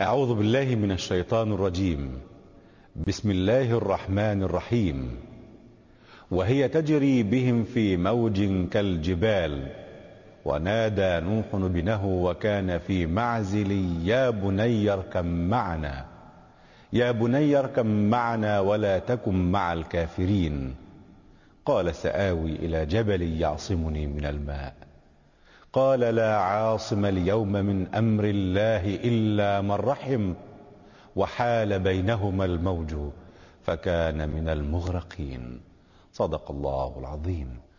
أعوذ بالله من الشيطان الرجيم. بسم الله الرحمن الرحيم. وهي تجري بهم في موج كالجبال. ونادى نوح ابنه وكان في معزل يا بني اركب معنا. يا بني اركب معنا ولا تكن مع الكافرين. قال سآوي إلى جبل يعصمني من الماء. قال لا عاصم اليوم من أمر الله إلا من رحم وحال بينهما الموج فكان من المغرقين. صدق الله العظيم.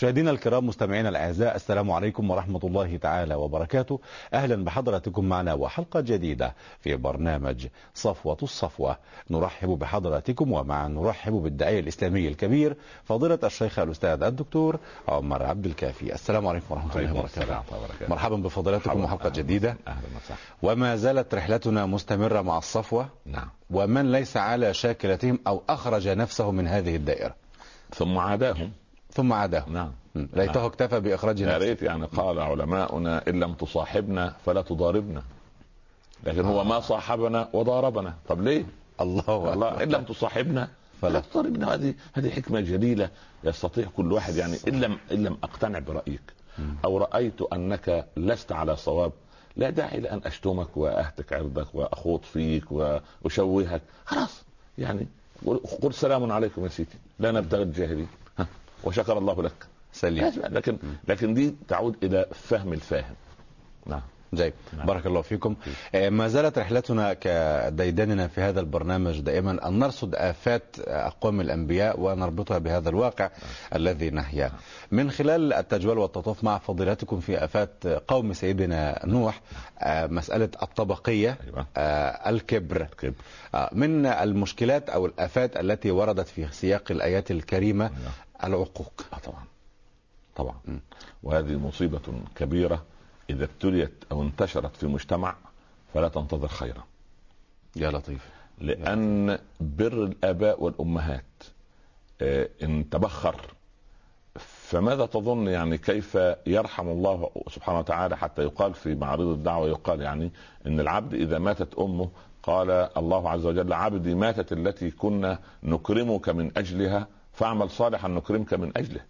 مشاهدينا الكرام مستمعينا الأعزاء السلام عليكم ورحمة الله تعالى وبركاته. أهلا بحضراتكم معنا وحلقة جديدة في برنامج صفوة الصفوة. نرحب بحضراتكم ومع نرحب بالداعية الاسلامي الكبير فضيلة الشيخ الأستاذ الدكتور عمر عبد الكافي. السلام عليكم ورحمة الله وبركاته. مرحبا بفضيلتكم وحلقة جديدة. أهلا وسهلا. وما زالت رحلتنا مستمرة مع الصفوة. نعم. ومن ليس على شاكلتهم أو أخرج نفسه من هذه الدائرة. ثم عاداهم. ثم عاداهم نعم. ليته نعم. اكتفى بإخراج يا نفسه. ريت يعني قال علماؤنا إن لم تصاحبنا فلا تضاربنا. لكن هو ما صاحبنا وضاربنا. طب ليه؟ الله الله. إن لم تصاحبنا فلا. تضاربنا. هذه هذه حكمة جليلة يستطيع كل واحد يعني إن لم إن لم أقتنع برأيك. أو رأيت أنك لست على صواب لا داعي لأن أشتمك وأهتك عرضك وأخوض فيك وأشوهك. خلاص يعني قل سلام عليكم يا سيدي. لا نبتغي الجاهلين وشكر الله لك. سليم. لكن لكن دي تعود إلى فهم الفاهم. نعم. جيد. نعم. بارك الله فيكم. آه، ما زالت رحلتنا كديدننا في هذا البرنامج دائما أن نرصد آفات أقوام الأنبياء ونربطها بهذا الواقع الذي نحياه من خلال التجوال والتطوف مع فضيلتكم في آفات قوم سيدنا نوح آه، مسألة الطبقية أيوة. آه، الكبر. كبر آه، من المشكلات أو الآفات التي وردت في سياق الآيات الكريمة أيوة. العقوق آه طبعا. طبعا. م. وهذه مصيبة كبيرة إذا ابتليت أو انتشرت في مجتمع فلا تنتظر خيرا. يا لطيف. لأن بر الآباء والأمهات آه، إن تبخر فماذا تظن يعني كيف يرحم الله سبحانه وتعالى حتى يقال في معارض الدعوة يقال يعني إن العبد إذا ماتت أمه قال الله عز وجل عبدي ماتت التي كنا نكرمك من أجلها فاعمل صالحا نكرمك من أجله.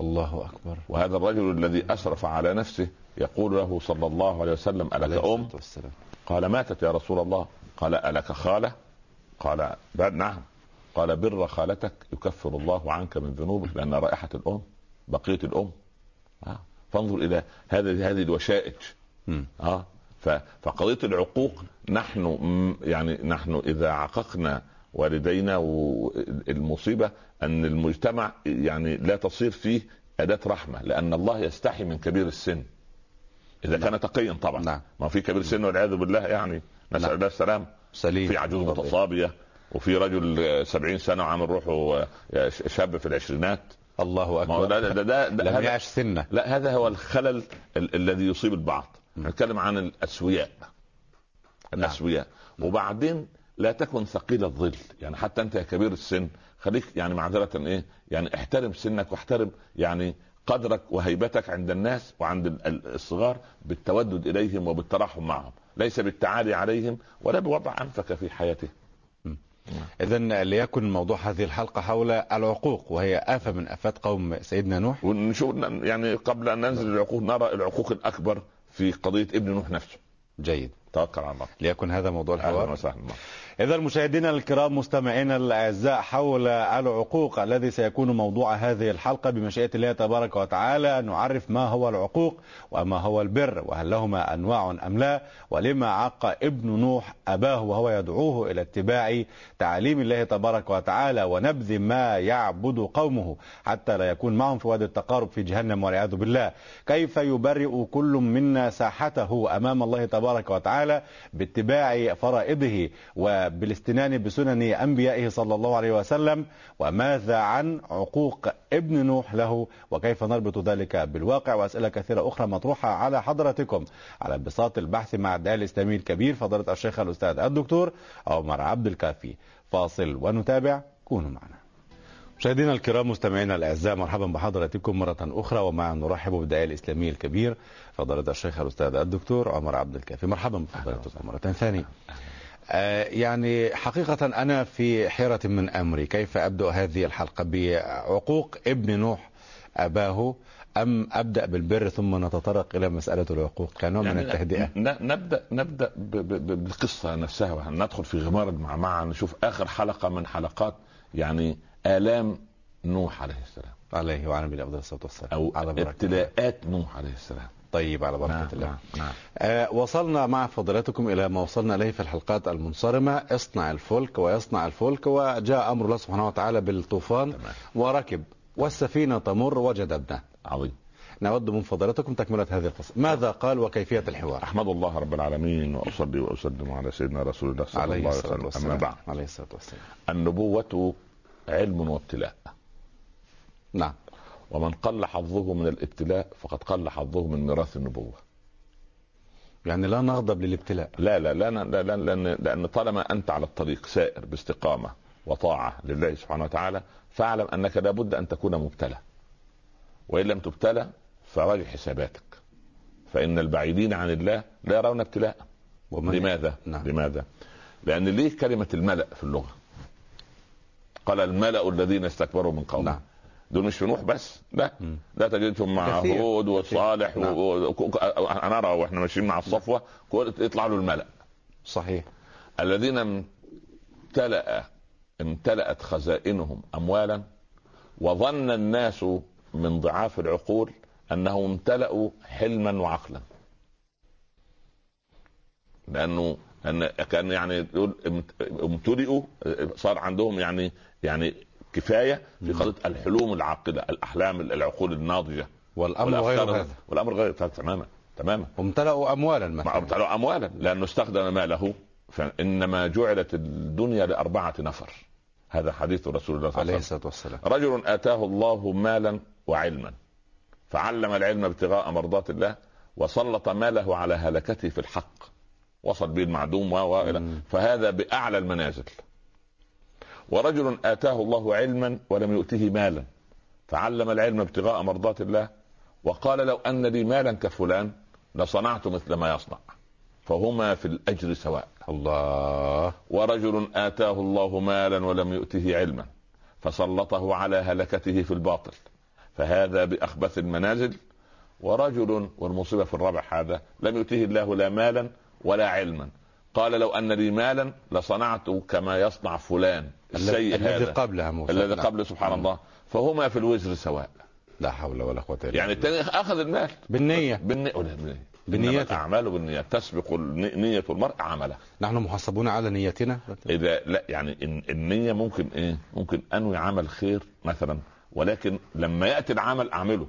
الله أكبر. وهذا الرجل الذي أسرف على نفسه يقول له صلى الله عليه وسلم ألك أم؟ والسلام. قال ماتت يا رسول الله. قال ألك خالة؟ قال نعم. قال بر خالتك يكفر الله عنك من ذنوبك لأن رائحة الأم بقية الأم. آه. فانظر إلى هذه هذه الوشائج. آه. فقضية العقوق نحن يعني نحن إذا عققنا والدينا والمصيبه أن المجتمع يعني لا تصير فيه أداة رحمة لأن الله يستحي من كبير السن. إذا كان تقيا طبعا. نعم. ما في كبير السن والعياذ بالله يعني. نسأل نعم. الله السلام. سليم. في عجوز متصابية وفي رجل سبعين سنة وعامل روحه آه، شاب في العشرينات. الله أكبر. ده ده, ده, ده لم هذا- يعش سنة. لا هذا هو الخلل ال- الذي يصيب البعض. نتكلم عن الأسوياء. الأسوياء. وبعدين لا تكن ثقيل الظل. يعني حتى أنت يا كبير السن خليك يعني معذرة إيه؟ يعني احترم سنك واحترم يعني قدرك وهيبتك عند الناس وعند ال- ال- الصغار بالتودد إليهم وبالترحم معهم. ليس بالتعالي عليهم ولا بوضع أنفك في حياتهم. إذا ليكن موضوع هذه الحلقة حول العقوق وهي آفة من آفات قوم سيدنا نوح. ونشوف يعني قبل أن ننزل العقوق نرى العقوق الأكبر في قضية ابن نوح نفسه. جيد. توكل على الله. ليكن هذا موضوع أهلا الحوار وسهلا. إذا مشاهدينا الكرام مستمعينا الأعزاء حول العقوق الذي سيكون موضوع هذه الحلقة بمشيئة الله تبارك وتعالى نعرف ما هو العقوق وما هو البر وهل لهما أنواع أم لا ولما عق ابن نوح أباه وهو يدعوه إلى اتباع تعاليم الله تبارك وتعالى ونبذ ما يعبد قومه حتى لا يكون معهم في وادي التقارب في جهنم والعياذ بالله. كيف يبرئ كل منا ساحته أمام الله تبارك وتعالى باتباع فرائضه وبالاستنان بسنن أنبيائه صلى الله عليه وسلم وماذا عن عقوق ابن نوح له؟ وكيف نربط ذلك بالواقع؟ وأسئلة كثيرة أخرى مطروحة على حضراتكم. على بساط البحث مع الداعي الإسلامي الكبير فضيلة الشيخ الأستاذ الدكتور عمر عبد الكافي. فاصل ونتابع كونوا معنا. مشاهدينا الكرام مستمعينا الأعزاء مرحبا بحضراتكم مرة أخرى ومع نرحب بالداعيه الاسلامي الكبير فضيلة الشيخ الأستاذ الدكتور عمر عبد الكافي. مرحبا بفضيلتكم مرة ثانية. يعني حقيقة أنا في حيرة من أمري. كيف أبدأ هذه الحلقة بعقوق ابن نوح أباه؟ أم أبدأ بالبر ثم نتطرق إلى مسألة العقوق؟ كنوع يعني من التهدئة نبدأ نبدأ بالقصة نفسها ندخل في غمار المعمعة نشوف آخر حلقة من حلقات يعني آلام نوح عليه السلام. عليه وعلى نبينا افضل الصلاة والسلام. على ابتلاءات نوح عليه السلام. طيب على بركة نعم الله. نعم نعم. آه وصلنا مع فضيلتكم إلى ما وصلنا إليه في الحلقات المنصرمة. اصنع الفلك ويصنع الفلك وجاء أمر الله سبحانه وتعالى بالطوفان تمام. وركب والسفينة تمر وجد ابنه. عظيم. نود من فضيلتكم تكملة هذه القصة. ماذا قال وكيفية الحوار؟ أحمد الله رب العالمين وأصلي وأسلم على سيدنا رسول الله صلى الله عليه وسلم. أما بعد. عليه الصلاة والسلام. النبوة علم وابتلاء. نعم. ومن قل حظه من الابتلاء فقد قل حظه من ميراث النبوة يعني لا نغضب للابتلاء لا لا لا, لا, لا لأن, لأن طالما أنت على الطريق سائر باستقامة وطاعة لله سبحانه وتعالى فاعلم أنك لابد أن تكون مبتلى وإن لم تبتلى فراجع حساباتك فإن البعيدين عن الله لا يرون ابتلاء لماذا؟ نعم. لماذا؟ لأن ليه كلمة الملأ في اللغة؟ قال الملأ الذين استكبروا من قومه نعم. دول مش في نوح بس. لا لا تجدهم مع هود وصالح نعم. و... أنا أرى وإحنا ماشيين مع الصفوة يطلع له الملأ. صحيح. الذين امتلأ امتلأت خزائنهم اموالا وظن الناس من ضعاف العقول أنهم امتلأوا حلما وعقلا. لأنه ان كان يعني يقول امتلئوا صار عندهم يعني يعني كفاية في قضية الحلوم العاقله الأحلام العقول الناضجة. والأمر غير هذا. والأمر غير تماما تماما. امتلأوا اموالا مثلا. امتلأوا اموالا لأنه استخدم ماله فإنما جعلت الدنيا لأربعة نفر. هذا حديث رسول الله صلى الله عليه الصلاة والسلام. رجل آتاه الله مالا وعلما فعلم العلم ابتغاء مرضات الله وسلط ماله على هلكته في الحق. وصل به المعدوم و فهذا بأعلى المنازل. ورجل آتاه الله علما ولم يؤته مالا فعلم العلم ابتغاء مرضات الله وقال لو أن لي مالا كفلان لصنعت مثل ما يصنع. فهما في الأجر سواء. الله. ورجل آتاه الله مالا ولم يؤته علما فسلطه على هلكته في الباطل. فهذا بأخبث المنازل. ورجل والمصيبة في الرابع هذا لم يؤته الله لا مالا ولا علما. قال لو أن لي مالا لصنعت كما يصنع فلان. السيء الذي قبلها موسى. الذي نعم. قبل سبحان الله. فهما في الوزر سواء. لا حول ولا قوة إلا بالله. يعني الثاني أخذ المال. بالنية. بالنية. بالنية اعماله بالنية تسبق نية المرء عمله. نحن محاسبون على نيتنا إذا لا يعني النية ممكن إيه؟ ممكن أنوي عمل خير مثلا ولكن لما يأتي العمل أعمله.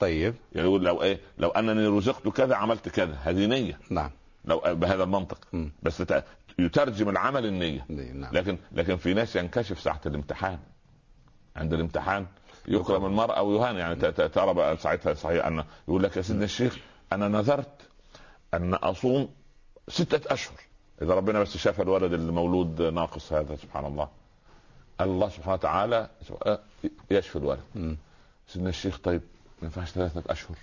طيب. يعني يقول لو إيه؟ لو أنني رزقت كذا عملت كذا. هذه نية. نعم. لو بهذا المنطق. م. بس يترجم العمل النية. نعم. لكن لكن في ناس ينكشف ساعة الامتحان. عند الامتحان يكرم المرء أو يهان يعني ترى بقى ساعتها صحيح أن يقول لك يا سيدنا الشيخ أنا نذرت أن أصوم ستة أشهر. إذا ربنا بس شاف الولد المولود ناقص هذا سبحان الله. الله سبحانه وتعالى يشفي الولد. سيدنا الشيخ طيب ما ينفعش ثلاثة أشهر.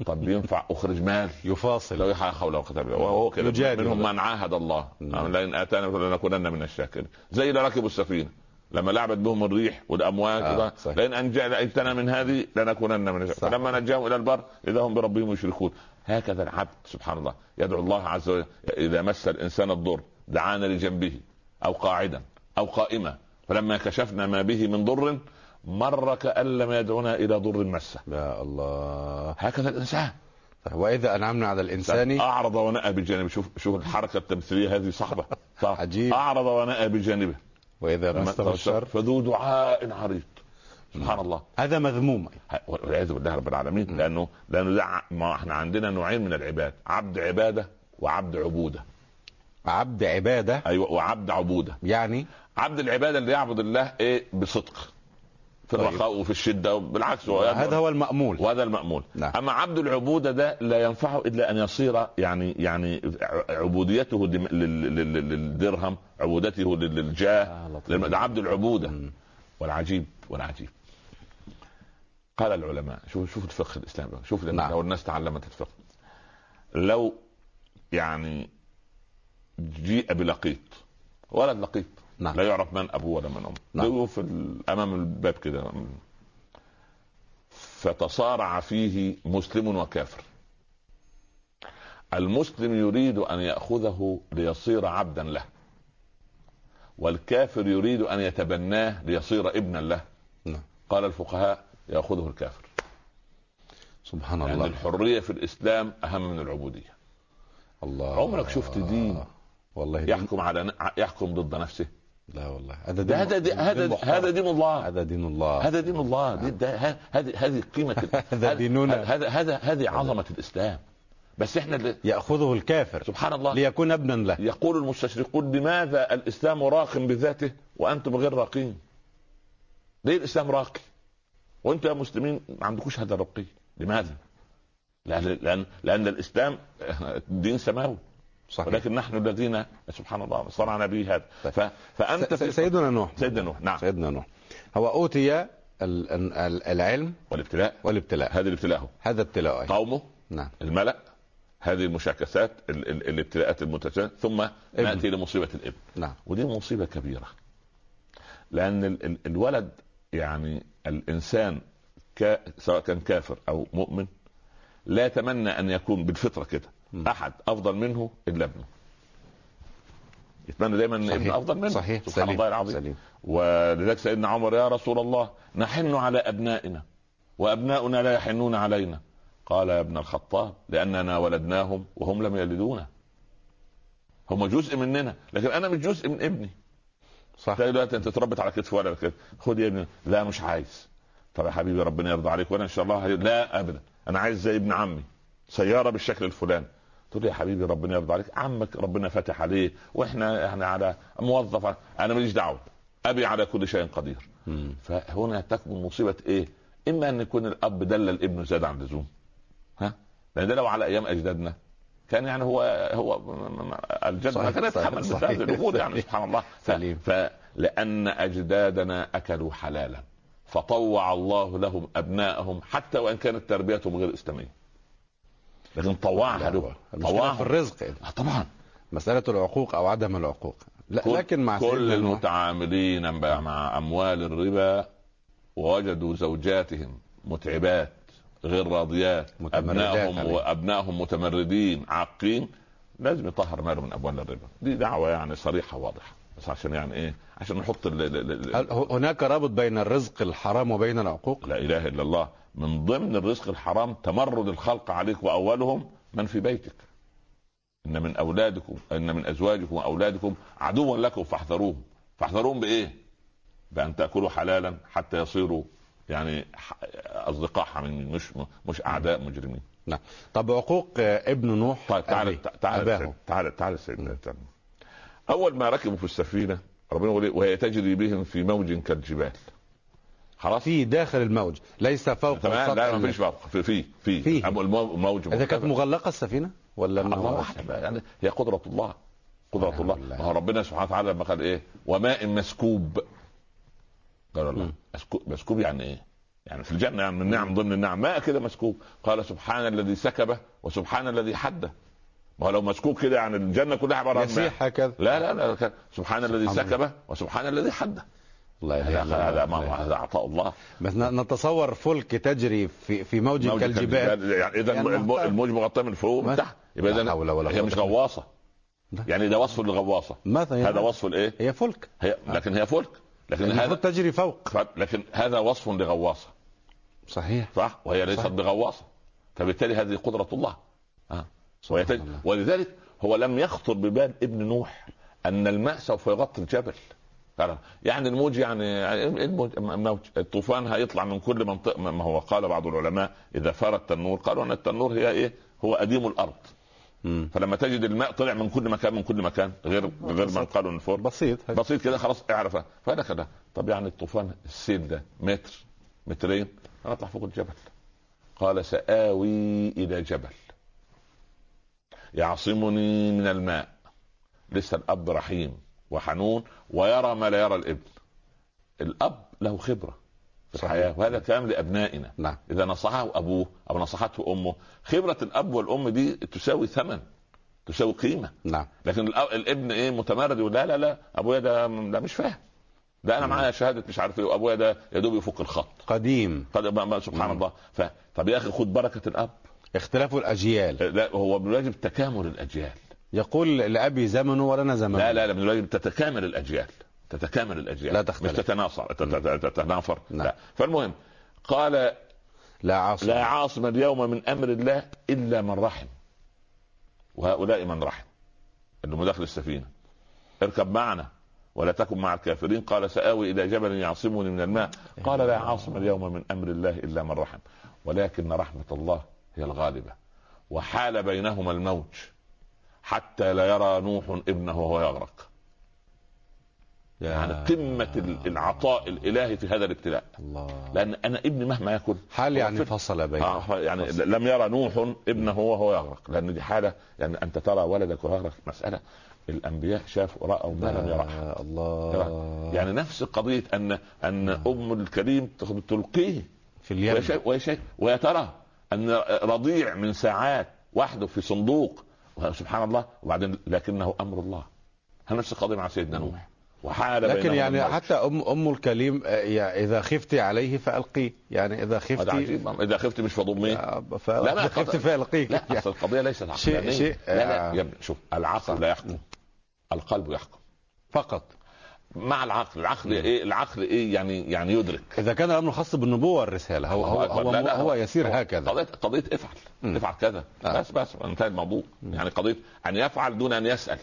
طب ينفع أخرج مال؟ يفاصل. لا حول ولا قوة إلا وهو كده. منهم من عاهد الله. نعم. لئن آتانا لنكونن من الشاكرين. زي اللي ركبوا السفينة. لما لعبت بهم الريح والأمواج آه لئن انجانا من هذه لنكونن من الشاكرين. فلما نجاهم إلى البر إذا هم بربهم يشركون هكذا العبد سبحان الله يدعو الله عز وجل. إذا مس الإنسان الضر دعانا لجنبه أو قاعدا أو قائما. فلما كشفنا ما به من ضر مر كأن لم يدعنا إلى ضر مسه يا الله. هكذا الإنسان. وإذا انعمنا على الانسان أعرض ونأى بجانبه شوف شوف الحركة التمثيلية هذه صعبة. عجيب. أعرض ونأى بجانبه. وإذا مسه الشر فذو دعاء عريض. سبحان الله. هذا مذموم. والعياذ بالله رب العالمين. لأنه لأنه ده ما إحنا عندنا نوعين من العباد. عبد عبادة وعبد عبودة. عبد عبادة؟ أيوه وعبد عبودة. يعني؟ عبد العبادة اللي يعبد الله إيه؟ بصدق. في طيب. الرخاء وفي الشدة بالعكس هذا هو المأمول. وهذا المأمول. نعم. أما عبد العبودة ده لا ينفعه إلا أن يصير يعني يعني عبوديته للدرهم عبودته للجاه. ده عبد العبودة. والعجيب والعجيب. قال العلماء شوف شوف الفقه الإسلامي. شوف نعم. لو الناس تعلمت الفقه. لو يعني جيء بلقيط ولد لقيط. نعم. لا يعرف من أبوه ولا من أمه. نعم. نعم. في أمام الباب كده. فتصارع فيه مسلم وكافر. المسلم يريد أن يأخذه ليصير عبدا له. والكافر يريد أن يتبناه ليصير ابنا له. نعم. قال الفقهاء يأخذه الكافر. سبحان لأن الله. الحرية في الإسلام أهم من العبودية. الله. عمرك شفت دين والله دين. يحكم على يحكم ضد نفسه؟ لا والله. هذا ده هذا دي هذا. هذا دين الله. هذا دين الله. هذا دين الله. ه- هذه هذه قيمة هذا ديننا. هذا هذا هذه عظمة الإسلام. بس إحنا اللي يأخذه الكافر. سبحان الله. ليكون ابنا له. يقول المستشرقون لماذا الإسلام راق بذاته وأنتم غير راقين؟ ليه الإسلام راقي؟ وأنتم يا مسلمين ما عندكوش هذا الرقي، لماذا؟ لأن لأن لأن الإسلام دين سماوي. صحيح. ولكن نحن الذين سبحان الله صنعنا به هذا. ف... فأنت س- في سيدنا نوح. سيدنا نوح نعم. سيدنا نوح. هو أوتي ال- ال- ال- العلم والابتلاء. والابتلاء. هذا الابتلاء هو. هذا ابتلاء. قومه نعم. الملأ هذه المشاكسات ال... ال... الابتلاءات المتشابهه ثم نأتي لمصيبه الابن. نعم. ودي مصيبة كبيرة. لأن ال... ال... الولد يعني الإنسان ك... سواء كان كافر أو مؤمن لا يتمنى أن يكون بالفطرة كده. أحد أفضل منه إلا ابنه. يتمنى دايما إن صحيح. ابنه أفضل منه. صحيح. سبحان سليم. الله العظيم. سليم. ولذلك سيدنا عمر يا رسول الله نحن على أبنائنا وأبناؤنا لا يحنون علينا. قال يا ابن الخطاب لأننا ولدناهم وهم لم يلدونا. هم جزء مننا لكن أنا مش جزء من ابني. صح. دلوقتي أنت اتربت على كتف ولا كده خد يا ابني. لا مش عايز. طب يا حبيبي ربنا يرضى عليك وأنا إن شاء الله هي... لا ابدا. أنا عايز زي ابن عمي سيارة بالشكل الفلاني. تقول لي يا حبيبي ربنا يرضى عليك عمك ربنا فاتح عليه وإحنا إحنا على موظف أنا ماليش دعوة ابي على كل شيء قدير مم. فهنا تكمن مصيبة إيه؟ إما أن يكون الأب دلل ابنه زاد عن اللزوم ها؟ لأن ده لو على أيام أجدادنا كان يعني هو هو الجد ما كان يتحمل مثل. الأمور يعني سبحان الله. سليم. فلان أجدادنا أكلوا حلالا فطوع الله لهم ابنائهم حتى وإن كانت تربيتهم غير إسلامية لكن طوعها له المشكلة في طوعها الرزق. آه طبعا. مسألة العقوق أو عدم العقوق. لا كل- لكن مع كل المتعاملين مع أموال الربا وجدوا زوجاتهم متعبات غير راضيات ابنائهم. وأبنائهم متمردين عاقين لازم يطهر ماله من أموال الربا. دي دعوة يعني صريحة واضحه بس عشان يعني إيه؟ عشان نحط ال ال ال هل هناك رابط بين الرزق الحرام وبين العقوق؟ لا إله إلا الله. من ضمن الرزق الحرام تمرد الخلق عليك وأولهم من في بيتك إن من أولادكم إن من أزواجكم وأولادكم عدوا لكم فاحذروهم فاحذروهم بإيه؟ بأن تأكلوا حلالا حتى يصيروا يعني أصدقاء حميمين مش مش أعداء مجرمين نعم طب عقوق آه، ابن نوح طيب تعال تعال تعال تعال سيدنا. أول ما ركبوا في السفينة ربنا يقول إيه؟ وهي تجري بهم في موج كالجبال خلاص. في داخل الموج ليس فوق تمام. لا ال- ما فيش فوق. في في في. الموج إذا كانت مرتفع. مغلقة السفينة ولا الله إنه أعلم بقى، يعني هي قدرة الله. قدرة ونعم الله. ما هو ربنا سبحانه وتعالى لما قال إيه؟ وماء مسكوب. قال الله. مسكوب, يعني إيه؟ يعني في الجنة يعني من النعم ضمن النعم. ماء كده مسكوب. قال سبحان الذي سكبه وسبحان الذي حده ما هو لو مسكوب كده يعني الجنة كلها عبارة عن ماء. هكذا. لا لا لا سبحان الذي. سكبه وسبحان الذي حده الله هذا. هذا ما- هذا عطاء الله. بس نتصور فلك تجري في في موج, موج كالجبال يعني إذا يعني. الموج مغطاه من فوق ومن تحت. يبقى إذا هي مش غواصة. يعني ده وصف للغواصة. مثلا هذا وصف الايه؟ هي فلك. هي لكن هي فلك. لكن المفروض هذا تجري فوق. لكن هذا وصف لغواصة. صحيح. صح؟ وهي ليست. بغواصة. فبالتالي هذه قدرة الله. سبحان ويتج... الله. ولذلك هو لم يخطر ببال ابن نوح أن الماء سوف يغطي الجبل. ترى. يعني الموج يعني إيه الموج الموج الطوفان هيطلع من كل منطقة ما هو قال بعض العلماء إذا فار التنور قالوا أن التنور هي إيه؟ هو أديم الأرض. مم. فلما تجد الماء طلع من كل مكان من كل مكان غير غير من قالوا الفور بسيط. بسيط كده خلاص اعرف. فأنا كده. طب يعني الطوفان السيل ده متر مترين؟ أنا أطلع فوق الجبل. قال سآوي إلى جبل. يعصمني من الماء. لسه الأب رحيم. وحنون ويرى ما لا يرى الابن. الأب له خبرة في صحيح. الحياة وهذا كلام لأبنائنا. نعم. إذا نصحه أبوه أو نصحته أمه خبرة الأب والأم دي تساوي ثمن تساوي قيمة. نعم. لكن الابن إيه متمرد يقول لا لا لا أبويا ده ده مش فاهم. ده أنا معايا شهادة مش عارف إيه وأبويا ده يا دوب يفك الخط. قديم. قد- سبحان مم. الله. ف... طب يا أخي خد بركة الأب. اختلاف الأجيال. لا هو من الواجب تكامل الأجيال. يقول لأبي زمن ولنا زمن. لا لا لا تتكامل الأجيال. تتكامل الأجيال. لا تختلف. مش تتناصر تت- تتنافر. نعم. لا. فالمهم قال لا عاصم. لا عاصم اليوم من أمر الله إلا من رحم. وهؤلاء من رحم. اللي هم داخل السفينة. اركب معنا ولا تكن مع الكافرين. قال سآوي إلى جبل يعصمني من الماء. قال لا عاصم اليوم من أمر الله إلا من رحم. ولكن رحمة الله هي الغالبة. وحال بينهما الموج. حتى لا يرى نوح ابنه وهو يغرق. يعني قمة ال- العطاء الإلهي في هذا الابتلاء. الله. لأن أنا ابني مهما يكن. حال يعني فصل. بين آه يعني لم يرى نوح ابنه وهو يغرق. لأن دي حالة يعني أنت ترى ولدك وهو يغرق. مسألة. الأنبياء شافوا رأوا ما لم يرى. الله. يعني نفس قضية ان أن أم الكريم تلقيه. في اليم. ويشا- ويا ترى أن رضيع من ساعات وحده في صندوق سبحان الله وبعدين لكنه أمر الله. نفس القضية مع سيدنا نوح؟ وحال لكن يعني. حتى ام أم الكليم آه، إذا خفت عليه فألقيه. يعني إذا هذا خفت عجيب. إذا خفت مش فضميه لا، لا، فاذا خفت قد- فالقيك لا أصل القضية ليست شيء- عقلانيه شيء- لا لا آه. يا ابني شوف العقل لا يحكم. القلب يحكم. فقط. مع العقل. العقل إيه؟ العقل إيه يعني يعني يدرك. إذا كان الأمر خاص بالنبوة والرسالة هو هو. هو, لا، لا، هو يسير هكذا. قضيه قضية افعل. مم. افعل كذا. آه. بس بس انتهى الموضوع. يعني قضية أن يفعل دون أن يسأل.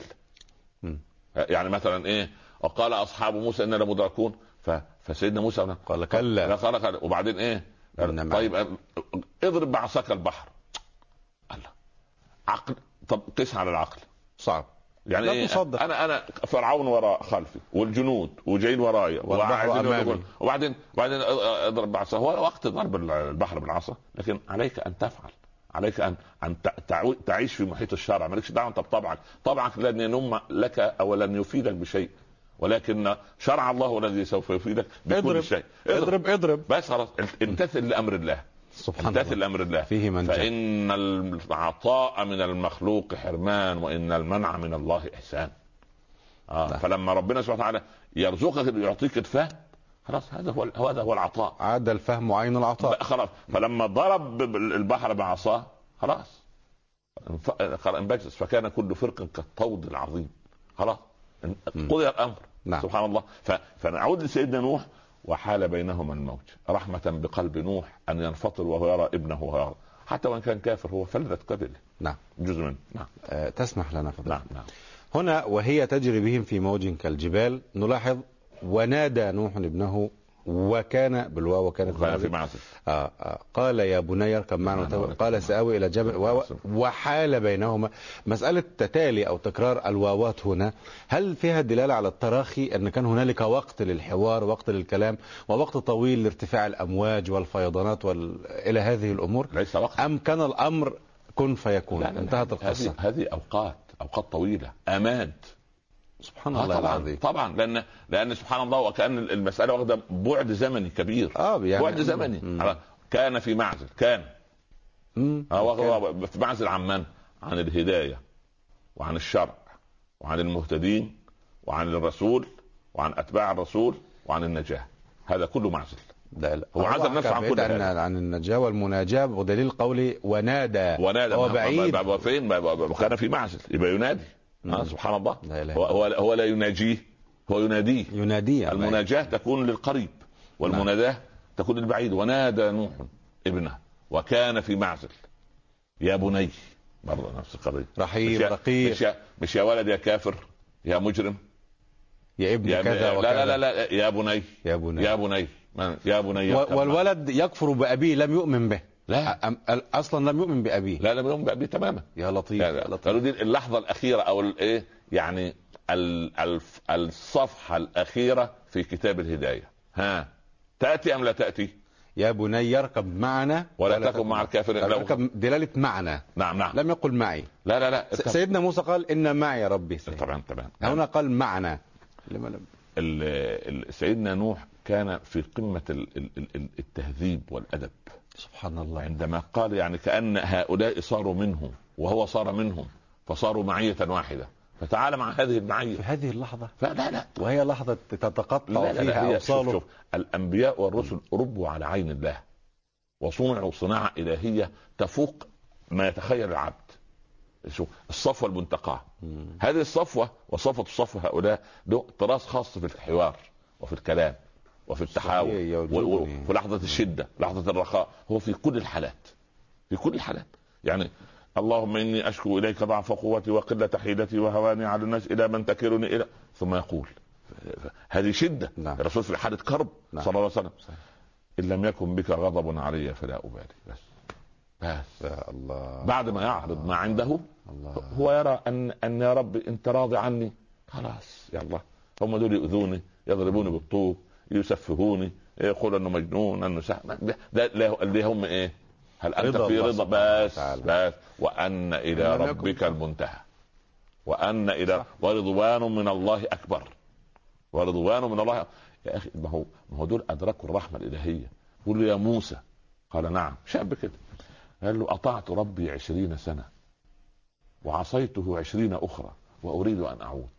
مم. يعني مثلا إيه؟ وقال أصحاب موسى إننا لمدركون. فسيدنا موسى قال لا كلا. قال قال وبعدين إيه. طيب اضرب بعصاك البحر. الله عقل طب قس على العقل. صعب. يعني لا تصدق. أنا أنا فرعون وراء خلفي والجنود وجايين ورايا. يقولوا- وبعدين وبعدين اضرب بعصا هو وقت ضرب البحر بالعصا. لكن عليك أن تفعل. عليك ان أن تعيش في محيط الشرع مالكش دعوة أنت بطبعك. طبعك لن ينم لك أو لن يفيدك بشيء. ولكن شرع الله الذي سوف يفيدك بكل اضرب. شيء. اضرب اضرب. بس خلاص امتثل لأمر الله. سبحان الله. لامر الله. فيه من. فإن العطاء من المخلوق حرمان وإن المنع من الله إحسان. آه نعم. فلما ربنا سبحانه وتعالى يرزقك يعطيك الفهم خلاص هذا هو هذا هو العطاء. عاد الفهم عين العطاء. خلاص. فلما ضرب البحر بعصاه خلاص. انبجس فكان كل فرق كالطود العظيم خلاص. قضي الأمر. نعم. سبحان الله. فنعود لسيدنا نوح. وحال بينهما الموج رحمة بقلب نوح أن ينفطر وهو يرى ابنه يرى حتى وإن كان كافر هو فلذة قبله. نعم. جزء منه نعم. آه، تسمح لنا فضل نعم نعم. هنا وهي تجري بهم في موج كالجبال نلاحظ ونادى نوح ابنه وكان بالواو وكانت وكان في. معزل. آه آه. قال يا بني اركب معنا وتو- ولكن قال. سآوي إلى جبل و- وحال بينهما. مسألة تتالي أو تكرار الواوات هنا هل فيها دلالة على التراخي أن كان هنالك وقت للحوار وقت للكلام ووقت طويل لارتفاع الأمواج والفيضانات وال... إلى هذه الأمور؟ ليس وقت. أم كان الأمر كن فيكون. انتهت القصة. هذه هذه أوقات أوقات طويلة أماد. سبحان آه الله طبعا العظيم طبعا لأن لأن سبحان الله وكان المساله واخده بعد زمني كبير آه يعني بعد زمني مم. كان في معزل كان مم. آه، هو هو في معزل عن من؟ عن الهدايه وعن الشرع وعن المهتدين وعن الرسول وعن اتباع الرسول وعن النجاه هذا كله معزل لا لا هو عزل نفسه عن كل عن. عن النجاة والمناجاة ودليل قولي ونادى ونادى هو بعيد فين كان في معزل يبقى ينادي آه سبحان الله. لا إله هو, هو, هو لا يناجيه هو يناديه. ينادي المناجاة تكون للقريب والمناداة تكون للبعيد. ونادى نوح ابنه وكان في معزل. يا بني برضه نفس القضية. رحيم رقيق. مش, يا, مش يا ولد يا كافر يا مجرم. يا ابن يا كذا لا, وكذا. لا لا لا يا بني. يا بني. يا بني يا بني. والولد يكفر بأبيه لم يؤمن به. لا أم- أصلا لم يؤمن بأبيه. لا لم يؤمن بأبيه تماما. يا لطيف يعني يا لطيف. قالوا دي اللحظة الأخيرة أو الإيه يعني ال- الف- الصفحة الأخيرة في كتاب الهداية. ها تأتي أم لا تأتي؟ يا بني يركب معنا ولا تكن مع الكافرين. يركب دلالة معنا. نعم نعم. لم يقل معي. لا لا لا س- سيدنا موسى قال إن معي ربي. سيهدين. طبعا طبعا هنا قال معنا. لما لم. سيدنا نوح كان في قمة ال- ال- ال- التهذيب والأدب. سبحان الله عندما قال يعني كأن هؤلاء صاروا منه وهو صار منهم فصاروا معية واحدة. فتعال مع هذه في المعيه هذه اللحظة؟ فلا لا وهي لحظة تتقطع لا لا, لا فيها هي شوف أوصاله؟ شوف الأنبياء والرسل ربوا على عين الله وصنعوا صناعة إلهية تفوق ما يتخيل العبد. شوف الصفوة المنتقاة. مم. هذه الصفوة وصفوه الصفوة هؤلاء له طراز خاص في الحوار وفي الكلام. وفي التحاور صحيح، و- و- يعجبني. وفي لحظة الشدة لحظة الرخاء. هو في كل الحالات في كل الحالات. يعني اللهم إني أشكو إليك ضعف قوتي وقلة حيلتي وهواني على الناس إلى من تكلني إلى. ثم يقول هذه شدة. نعم. الرسول في حالة كرب نعم. صلى الله عليه وسلم. صحيح. إن لم يكن بك غضب علي فلا أبالي. بس. بس. يا الله. بعد ما يعرض ما عنده الله. هو يرى ان أن يا رب أنت راضي عني. خلاص. يلا. هم دول يؤذوني يضربوني بالطوب. يسفهوني يقول إنه مجنون إنه سح... ده, اللي هم إيه؟ هل أنت في رضا؟ بس. بس. وأن إلى ربك. المنتهى. وأن إلى. ورضوان من الله أكبر. ورضوان من الله يا أخي ما هو ما هو دول أدركوا الرحمة الإلهية. قول له يا موسى. قال نعم. شاب كده. قال له أطعت ربي عشرين سنة. وعصيته عشرين أخرى. وأريد أن أعود.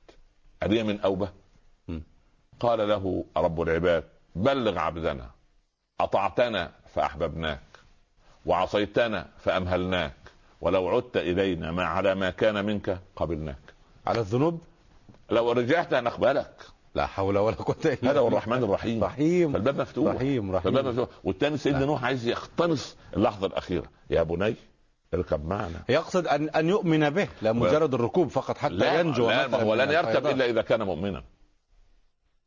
ألي من أوبة. قال له رب العباد بلغ عبدنا أطعتنا فأحببناك وعصيتنا فأمهلناك ولو عدت إلينا ما على ما كان منك قبلناك. على الذنوب؟ لو رجعت نقبلك. لا حول ولا قوة إلا هذا هو بالله. الرحمن الرحيم. رحيم. فالباب مفتوح. رحيم فالباب رحيم مفتوح. والثاني سيدنا. نوح عايز يقتنص اللحظة الأخيرة. يا بني اركب معنا. يقصد ان أن يؤمن به لا مجرد الركوب فقط حتى لا ينجو لا هو لن يركب. إلا إذا كان مؤمنا.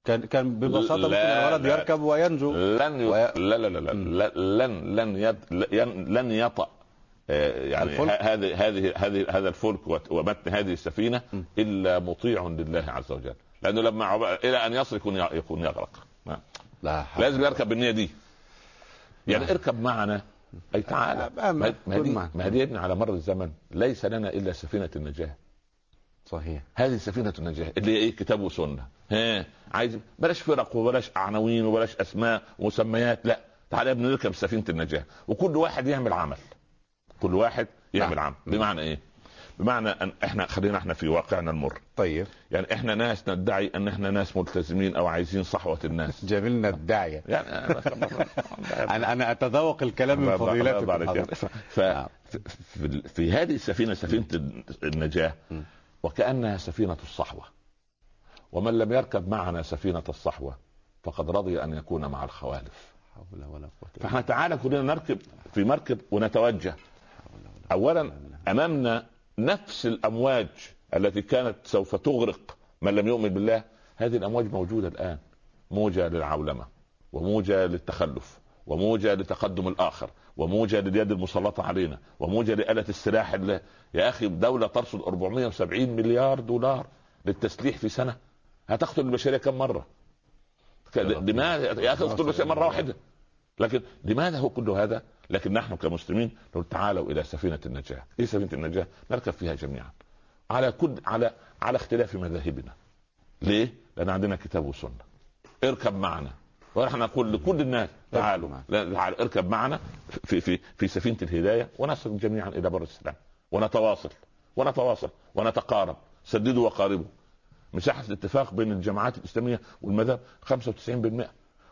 كان كان ببساطة ممكن لا، الولد لا. يركب وينجو لن ي... وي- لا لا لا لا. لا- لن لن يد... لن لن يطأ آه، يعني هذه هذه هذه هذا الفلك ومتن هذه السفينة مم. إلا مطيع لله عز وجل لأنه لما عب... إلى أن يصل يكون يكون يغرق ما. لا حول. لازم يركب بالنية دي يعني نعم. اركب معنا أي تعالى ما- ما- ما ابني على مر الزمن ليس لنا إلا سفينة النجاة صحيح هذه سفينة النجاة اللي هي إيه كتاب وسنة ها عايز بلاش فرق وبلاش عناوين وبلاش أسماء ومسميات لا تعالى يا ابني نركب سفينة النجاة وكل واحد يعمل عمل كل واحد يعمل نعم. عمل بمعنى إيه بمعنى أن إحنا خلينا إحنا في واقعنا المر طيب يعني إحنا ناس ندعي أن إحنا ناس ملتزمين أو عايزين صحوة الناس جميلنا الداعيه يعني أنا أنا أتذوق الكلام من فضيلتك. ف... نعم. في, هذه السفينة سفينة النجاة. وكأنها سفينة الصحوة ومن لم يركب معنا سفينة الصحوة فقد رضي أن يكون مع الخوالف. حول ولا إلا فإحنا تعالى كلنا نركب في مركب ونتوجه. اولا أمامنا نفس الأمواج التي كانت سوف تغرق من لم يؤمن بالله. هذه الأمواج موجودة الآن. موجة للعولمة وموجة للتخلف وموجة لتقدم الآخر وموجة لليد المسلطة علينا وموجة لآلة السلاح اللي يا أخي دولة ترصد 470 مليار دولار للتسليح في سنة. هتقتل البشرية كم مرة؟ لماذا يا أخي اقتل البشرية مرة واحدة. لكن لماذا هو كل هذا؟ لكن نحن كمسلمين نقول تعالوا إلى سفينة النجاة، إيه سفينة النجاة؟ نركب فيها جميعا. على كل على على اختلاف مذاهبنا. ليه؟ لأن عندنا كتاب وسنة. اركب معنا. ونحن نقول لكل الناس تعالوا. تعالوا. اركب معنا في في في سفينة الهداية ونصل جميعا إلى بر السلام. ونتواصل. ونتواصل. ونتقارب. سددوا وقاربوا. مساحة الاتفاق بين الجماعات الإسلامية والمذهب 95%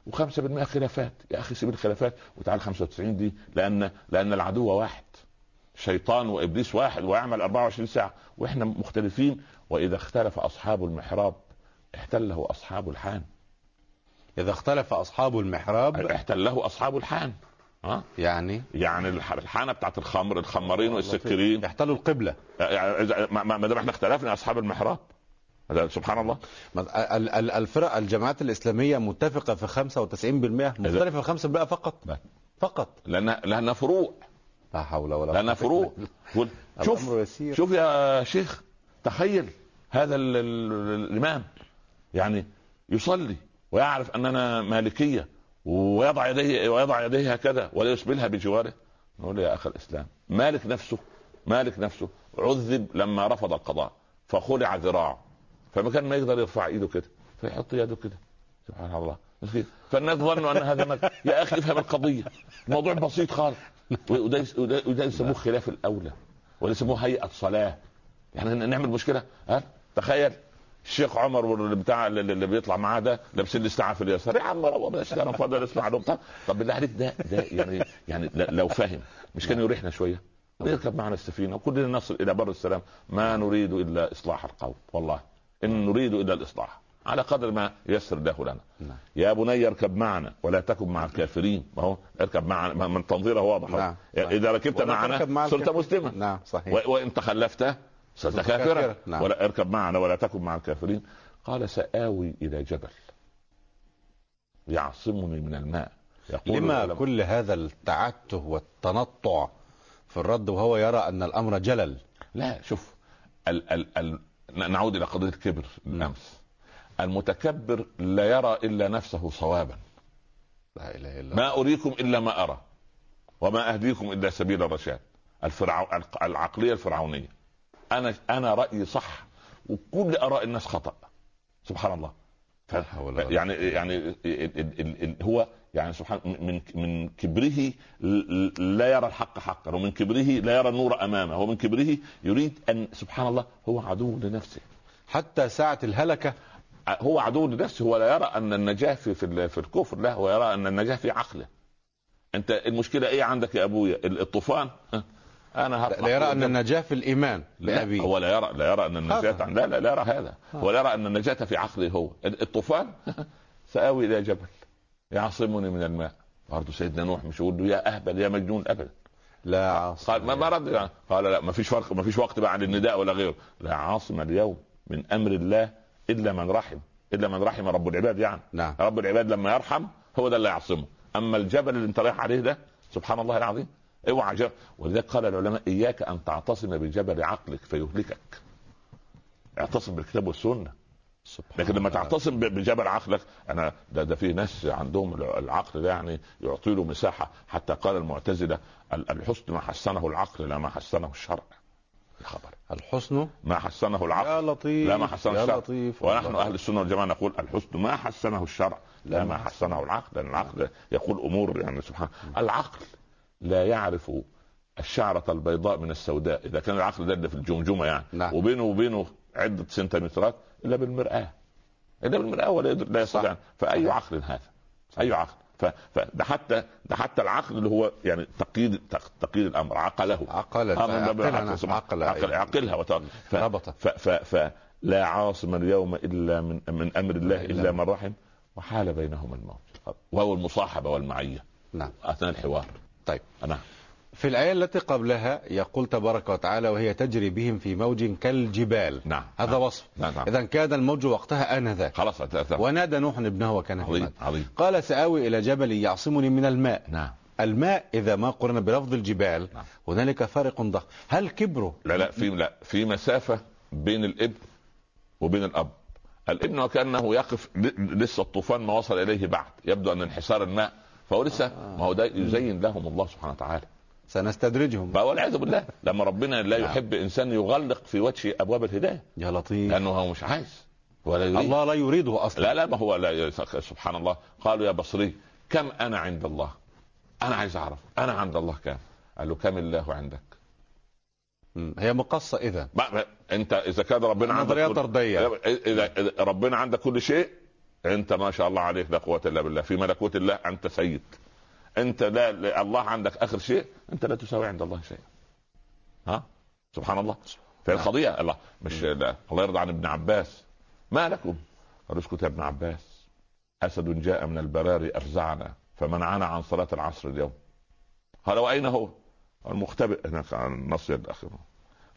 و5% خلافات. يا أخي سيب الخلافات وتعال 95 دي لأن لأن العدو واحد. شيطان وإبليس واحد ويعمل 24 ساعة. وإحنا مختلفين. وإذا اختلف أصحاب المحراب احتله أصحاب الحان. إذا اختلف أصحاب المحراب احتله أصحاب الحان. ها يعني؟ يعني الح- الحانة بتاعت الخمر الخمارين والسكرين. يحتلوا القبلة. يعني إذا- ما دام إحنا اختلفنا أصحاب المحراب. سبحان الله. الفرق الجماعات الإسلامية متفقة في 95% مختلفة في 5% فقط. فقط. لأن لأنها فروع لا حول ولا فروع إلا قول- شوف. شوف يا شيخ تخيل هذا ال ال الإمام. يعني يصلي ويعرف أننا مالكية ويضع يديه ويضع يديه هكذا ولا يسبلها بجواره. نقول يا اخ الإسلام مالك نفسه مالك نفسه عذب لما رفض القضاء فخلع ذراعه. فما كان ما يقدر يرفع إيده كده فيحط يده كده. سبحان الله. فالناس ظنوا أن هذا مك... يا أخي افهم القضية. الموضوع بسيط خالص. وده وده, وده يسموه خلاف الأولى ولا يسموه هيئة صلاة. يعني نعمل مشكلة؟ ها؟ تخيل. الشيخ عمر واللي بتاع اللي بيطلع معاه ده لابسين في اليسار. يا عم روح بلاش أنا فاضي أسمع لهم. طب بالله عليك ده ده يعني يعني لو فهم مش كان يريحنا شوية؟ ويركب معنا السفينة وكلنا نصل إلى بر السلام. ما نريد إلا إصلاح القوم والله. إن نريد إلا الإصلاح على قدر ما يسر الله لنا. نعم. يا بني اركب معنا ولا تكن مع الكافرين. ما هو اركب معنا من تنظيره واضح. نعم. إذا ركبت معنا مع صرت مسلما. نعم صحيح. وإن تخلفت صرت كافرا. نعم. ولا اركب معنا ولا تكن مع الكافرين. قال سآوي إلى جبل. يعصمني من الماء. يقول لما العلم. كل هذا التعته والتنطع في الرد وهو يرى أن الأمر جلل؟ لا شوف ال ال ال نعود إلى قضية الكبر الأمس المتكبر لا يرى إلا نفسه صوابا. لا إله إلا ما أريكم إلا ما أرى وما أهديكم إلا سبيل الرشاد. الفرعو... العقلية الفرعونية. أنا أنا رأيي صح وكل آراء الناس خطأ. سبحان الله. يعني يعني ال ال ال ال هو يعني سبحان من من كبره لا يرى الحق حقا ومن كبره لا يرى النور أمامه ومن كبره يريد ان سبحان الله هو عدو لنفسه. حتى ساعة الهلكة هو عدو لنفسه هو لا يرى أن النجاة في في, في الكفر لا هو يرى أن النجاة في عقله. أنت المشكلة إيه عندك يا أبويا؟ الطوفان. أنا لا يرى أن النجاة في الإيمان. لابيه هو لا يرى لا يرى أن النجاة لا لا لا يرى هذا. هو لا يرى أن النجاة في عقله هو. الطوفان سآوي إلى جبل يعصمني من الماء. برضه سيدنا نوح مش يقول له يا أهبل يا مجنون أبدا. لا عاصم. قال ما رد قال لا ما فيش فرق ما فيش وقت بعد النداء ولا غيره. لا عاصم اليوم من أمر الله إلا من رحم إلا من رحم رب العباد يعني. نعم. رب العباد لما يرحم هو ده اللي يعصمه. أما الجبل اللي أنت رايح عليه ده سبحان الله العظيم اوعى جبل ولذلك قال العلماء إياك أن تعتصم بجبل عقلك فيهلكك. اعتصم بالكتاب والسنة. لكن لما تعتصم بجبل عقلك أنا ده, ده في ناس عندهم العقل ده يعني يعطي له مساحة. حتى قال المعتزلة الحسن ما حسنه العقل لا ما حسنه الشرع. خبر. الحسن ما حسنه العقل. يا لطيف لا ما حسنه يا الشرع. لطيف. ونحن أهل السنة والجماعة نقول الحسن ما حسنه الشرع. لا ما حسنه العقل. لأن العقل يقول أمور يعني سبحان العقل لا يعرف الشعرة البيضاء من السوداء إذا كان العقل ده في الجمجمة يعني. نعم. وبينه وبينه عدة سنتيمترات إلا بالمرآة. إلا بالمرآة ولا لا يستطيع. فأي عقل هذا؟ أي عقل؟ فده حتى ده حتى العقل اللي هو يعني تقييد تقييد الأمر عقله. عقل عقل عقل عقلها فلا عاصم اليوم إلا من من أمر الله إلا من رحم. وحال بينهما الموت. وهو المصاحبة والمعية. نعم. أثناء الحوار. طيب نعم في الآية التي قبلها يقول تبارك وتعالى وهي تجري بهم في موج كالجبال. نعم هذا نعم. وصف. نعم. نعم. إذا كان الموج وقتها آنذاك. خلاص ونادى نوح ابنه وكان عظيم عظيم. قال سآوي إلى جبل يعصمني من الماء. نعم. الماء إذا ما قرن بلفظ الجبال نعم. هنالك فارق ضخم. هل كبره؟ لا لا في لا في مسافة بين الابن وبين الأب. الابن وكأنه يقف لسه الطوفان ما وصل إليه بعد. يبدو أن انحسار الماء فهو لسه آه. ما هو ده يزين لهم الله سبحانه وتعالى. سنستدرجهم. والعياذ بالله. لما ربنا لا نعم. يحب إنسان يغلق في وجه أبواب الهداية. يا لطيف. لأنه هو مش عايز. ولا يريد. الله لا يريده أصلا. لا لا ما هو لا سبحان الله. قالوا يا بصري كم أنا عند الله؟ أنا عايز أعرف. أنا عند الله كم قال له كم الله عندك؟ هي مقصة إذا. أنت إذا كان ربنا عندك نظريه طردية. إذا ربنا عندك كل شيء انت ما شاء الله عليك لا قوة إلا بالله. في ملكوت الله أنت سيد. انت لا الله عندك آخر شيء أنت لا تساوي عند الله شيئا. ها؟ سبحان الله. في القضية الله. مش لا. الله يرضى عن ابن عباس. ما لكم؟ قالوا اسكت يا ابن عباس. أسد جاء من البراري افزعنا فمنعنا عن صلاة العصر اليوم. قال واين هو؟ المختبئ هناك عن النص الآخر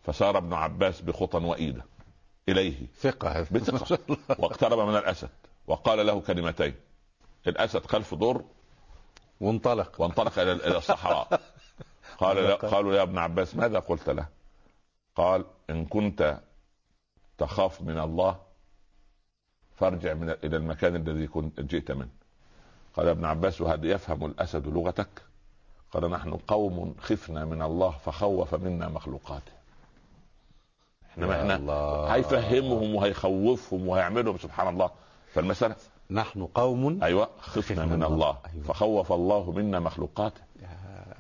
فسار ابن عباس بخطى وإيدة. إليه. ثقة. بثقة. واقترب من الأسد. وقال له كلمتين. الأسد خلف دور وانطلق. وانطلق إلى إلى الصحراء. قال قالوا يا ابن عباس ماذا قلت له؟ قال إن كنت تخاف من الله فارجع من إلى المكان الذي كنت جئت منه. قال ابن عباس وهل يفهم الأسد لغتك؟ قال نحن قوم خفنا من الله فخوف منا مخلوقاته. إحنا ما إحنا هيفهمهم وهيخوفهم وهيعملهم. سبحان الله. فالمسألة نحن قوم أيوه خفنا من الله. أيوة. فخوف الله منا مخلوقاته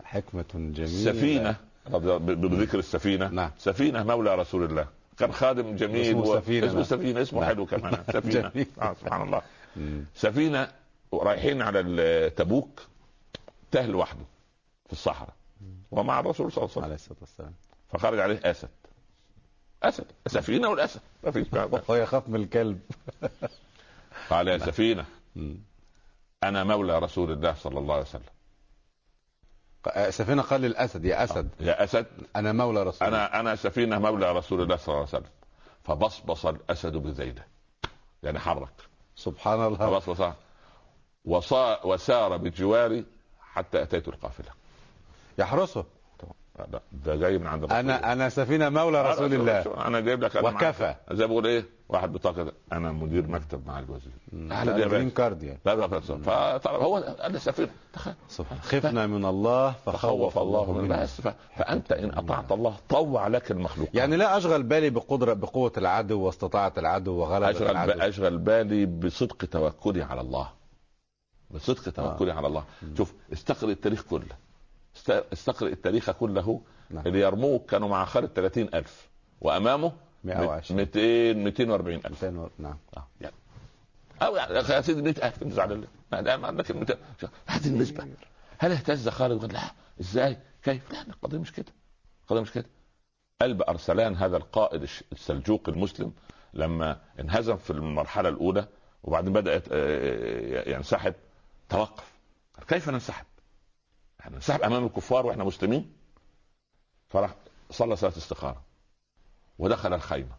حكمة جميلة. ب- بذكر السفينة. نعم. سفينة مولى رسول الله. كان خادم جميل اسمه و- سفينة، اسمه. سفينة اسمه نعم. حلو كمان. جميل. آه سبحان الله. مم. سفينة رايحين على تبوك تاه لوحده في الصحراء. ومع الرسول صلى الله عليه وسلم. فخرج عليه أسد. أسد. سفينة والأسد. ما فيش هو يخاف من الكلب. قال يا سفينة. أنا مولى رسول الله صلى الله عليه وسلم. ق- سفينة قال للأسد يا أسد. يا أسد. أنا مولى رسول الله. أنا أنا سفينة مولى رسول الله صلى الله عليه وسلم. فبصبص الأسد بذيله يعني حرك. سبحان الله. فبصبص. وصا وسار بجواري حتى أتيت القافلة. يحرسه. ده جاي من عند الرسول أنا أنا سفينة مولى رسول الله. أنا جايب لك وكفى. زي ما بقول إيه؟ واحد بطاقه أنا مدير مكتب مع الوزير يا green card يعني. لا لا فطلب هو أنا سفينه تخيل. سبحان خفنا من الله فخوف الله من بس. فأنت إن أطعت الله طوع لك المخلوق. يعني لا أشغل بالي بقدرة بقوة العدو واستطاعة العدو وغلبة أشغل العدو. أشغل بالي بصدق توكلي على الله. بصدق توكلي على الله. شوف استقرئ التاريخ كله. است- استقرئ التاريخ كله. نعم. اللي يرموك كانوا مع خالد 30 ألف. وأمامه 120. 200 240 ألف. 200 و- نعم. آه، يعني. أو يعني يا سيدي 100000 نزعل الله لا لا ما عندك 200 شوف، هذه النسبة. هل اهتز خالد؟ وقال لا. إزاي؟ كيف؟ لا القضية مش كده. القضية مش كده. قلب أرسلان هذا القائد السلجوقي المسلم لما انهزم في المرحلة الأولى وبعدين بدأت آه، ينسحب. توقف. كيف ننسحب؟ إحنا ننسحب أمام الكفار وإحنا مسلمين؟ فراح صلى صلاة استخارة ودخل الخيمة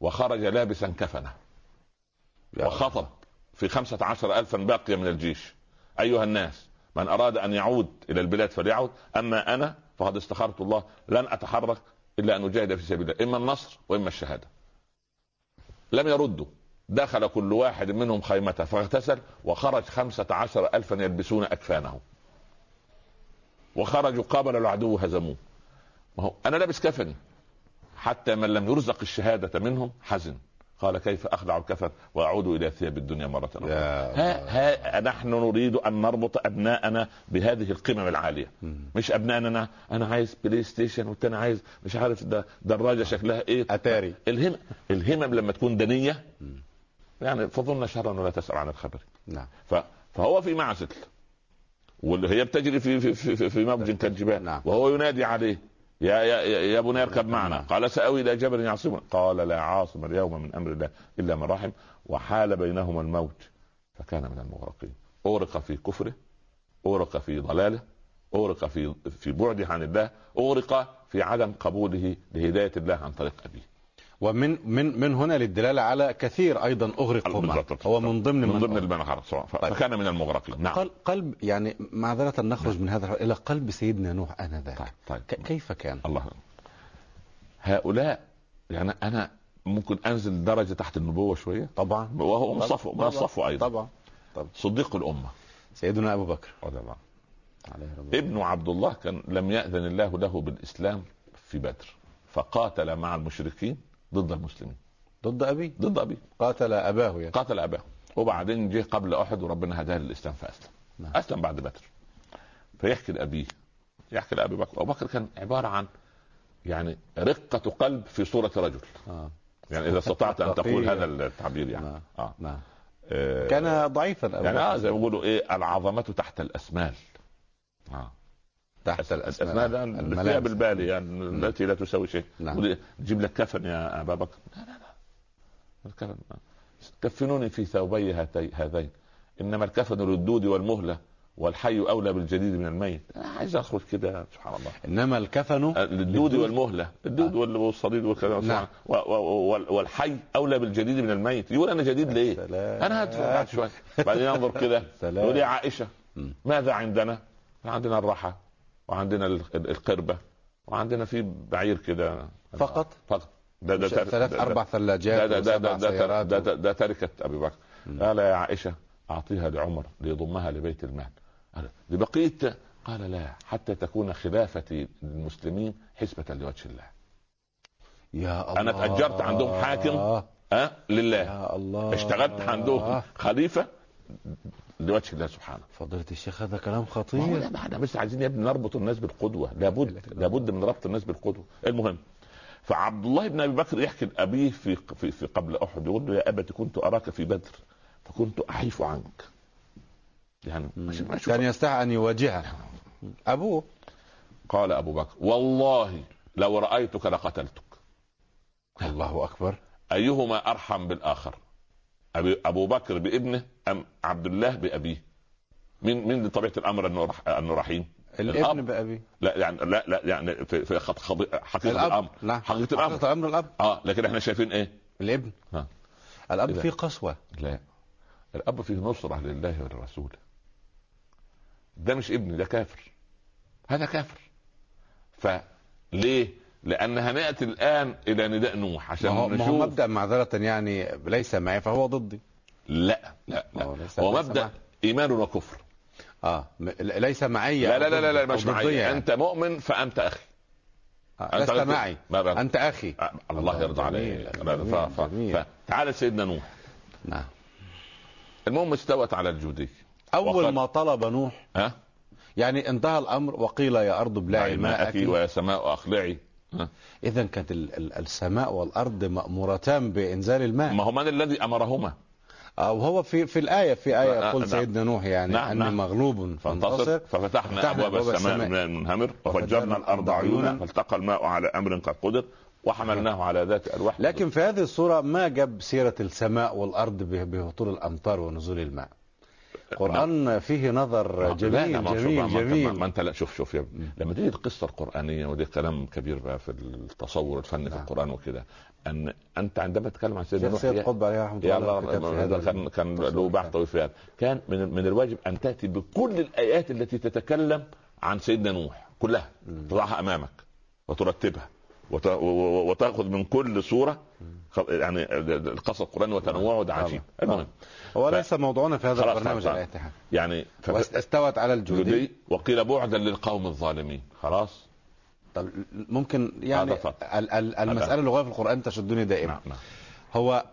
وخرج لابسا كفنة. وخطب في خمسة عشر ألفا باقية من الجيش. أيها الناس من أراد أن يعود إلى البلاد فليعود أما أنا فقد استخرت الله لن أتحرك إلا أن أجاهد في سبيل الله إما النصر وإما الشهادة. لم يردوا دخل كل واحد منهم خيمته فاغتسل وخرج خمسة عشر ألفا يلبسون أكفانه. وخرجوا قابل العدو هزموه. ما هو؟ أنا لابس كفني. حتى من لم يرزق الشهادة منهم حزن. قال كيف أخلع الكفن وأعود إلى ثياب الدنيا مرة أخرى. يا ها ها نحن نريد أن نربط أبناءنا بهذه القمم العالية. مم. مش ابنائنا أنا عايز PlayStation والتاني عايز مش عارف ده دراجة شكلها إيه. أتاري. الهم الهمم لما تكون دنية يعني فظن شرا ولا تسأل عن الخبر. نعم. ف... فهو في معزل. واللي هي بتجري في في في, في, في موج كالجبال. نعم. وهو ينادي عليه. يا يا يا بني اركب معنا. قال ساوي إلى جبل يعصمني قال لا عاصم اليوم من أمر الله إلا من رحم. وحال بينهما الموج فكان من المغرقين. اغرق في كفره اغرق في ضلاله اغرق في في بعده عن الله اغرق في عدم قبوله لهداية الله عن طريق أبيه. ومن من من هنا للدلالة على كثير أيضا بالضبط. هو من ضمن من من ضمن المنخر فكان من المغرقين. نعم. قل- قلب يعني معذرة نخرج من هذا إلى قلب سيدنا نوح طيب آنذاك. طيب ك- كيف كان؟ الله. هؤلاء يعني أنا ممكن أنزل درجة تحت النبوة شوية. طبعا. وهو من طبعاً. من الصفو أيضا. طبعا. صديق الأمة. سيدنا أبو بكر. رضي الله عنه. عليه رضي الله. ابن عبد الله كان لم يأذن الله له بالإسلام في بدر فقاتل مع المشركين. ضد المسلمين. ضد ابي ضد أبيه. قاتل أباه يعني. قاتل أباه. وبعدين جه قبل أحد وربنا هداه للإسلام فأسلم. نعم. أسلم بعد بدر. فيحكي لأبيه. يحكي لأبي بكر. أبو بكر كان عبارة عن يعني رقة قلب في صورة رجل. آه. يعني إذا استطعت أن تقول. هذا التعبير يعني. نعم. آه, نعم. آه. كان ضعيفا أبو يعني بكر. زي ما بيقولوا إيه العظمة تحت الأسمال. آه. تحت الأسماء. الثياب البالي يعني التي لا تساوي شيء نعم. تجيب لك كفن يا أبا بكر لا لا لا الكفن كفنوني في ثوبي هاتي هذين إنما الكفن للدود والمهلة والحي أولى بالجديد من الميت أنا عايز أخرج كده سبحان الله إنما الكفن للدود والمهلة الدود وال- والصديد والكلام نعم. و- و- وال- والحي أولى بالجديد من الميت يقول أنا جديد ليه؟ سلام. أنا هدفع بعد شوية بعدين ينظر كده. يقول يا عائشة. ماذا عندنا؟ عندنا الرحى وعندنا ال- ال- القربة وعندنا في بعير كده. فقط؟ فقط. ده ده ثلاث أربع ثلاجات ده ده ده, ده, ده, ده, ده تركة أبي بكر. قال يا عائشة أعطيها لعمر ليضمها لبيت المال. قال لبقيه قال لا حتى تكون خلافة المسلمين حسبة لوجه الله. يا الله أنا تأجرت عندهم حاكم. أه؟ لله. يا الله. اشتغلت عندهم خليفة لوجه الله سبحانه. فضيلة الشيخ هذا كلام خطير. لا، ما إحنا بس عايزين يا ابني نربط الناس بالقدوة. لابد لابد من ربط الناس بالقدوة. المهم فعبد الله بن أبي بكر يحكي لأبيه في في, في قبل أحد يقول له يا ابت كنت أراك في بدر فكنت أحيف عنك. يعني كان يستحي أن يواجهه. أبوه. قال أبو بكر والله لو رأيتك لقتلتك. الله أكبر. أيهما أرحم بالآخر؟ أبي أبو بكر بابنه أم عبد الله بأبيه؟ مين مين بطبيعه الأمر إنه إنه رحيم؟ الابن الأب. بأبيه. لا يعني لا لا يعني في في خط- حقيقة الأب. الأمر. لا. حقيقة الأمر. حقيقة الأمر الأب. آه لكن إحنا شايفين إيه؟ الابن. ها. الأب إذا- فيه قسوة. لا. الأب فيه نصرة لله وللرسول ده مش ابن ده كافر. هذا كافر. فليه؟ لأن هنأتي الآن إلى نداء نوح عشان ما هو, ما هو مبدأ معذرة يعني ليس معي فهو ضدي. لا لا هو لا هو مبدأ. إيمان وكفر. آه ليس معي لا لا لا لا, مش معي. يعني. أنت مؤمن فأنت أخي. آه، أنت لست معي. ما. أنت أخي. آه، الله يرضى عليك. فتعال سيدنا نوح. نعم. المهم استوت على الجودي. أول وقد- ما طلب نوح ها؟ يعني انتهى الأمر وقيل يا أرض ابلعي ماءك. ماءك ويا سماء اقلعي اذا كانت ال- ال- السماء والأرض مأمورتان بإنزال الماء. ما هو من الذي أمرهما. أو هو في في الآية في آية آه، يقول نعم. سيدنا نوح يعني نعم، أني نعم. مغلوب فانتصر. ففتحنا أبواب السماء. من المنهمر وفجرنا الأرض عيونا. فالتقى الماء على أمر قد قدر. وحملناه على ذات الواح لكن في هذه الصورة ما جاب سيرة السماء والأرض به- بهطول الأمطار ونزول الماء. القرآن فيه نظر جميل جميل جميل. ما أنت لا شوف شوف يا لما تيجي القصة القرآنية ودي كلام كبير بقى في التصور الفني في نعم. القرآن وكده أن أنت عندما تتكلم عن سيدنا سيد قطب عليه رحمة يا الله هذا كان كان له بحث هذا. كان من من الواجب أن تأتي بكل الآيات التي تتكلم عن سيدنا نوح كلها تضعها أمامك وترتبها. وتأخذ من كل سورة يعني القصص القراني وتنوعه ده عجيب. المهم. هو ف- ليس موضوعنا في هذا البرنامج. على يعني ف- واستوت على الجودي جودي وقيل بعدا للقوم الظالمين. خلاص؟ طب ممكن يعني. ال- ال- المسألة اللغوية في القرآن تشدني دائما. نعم نعم. هو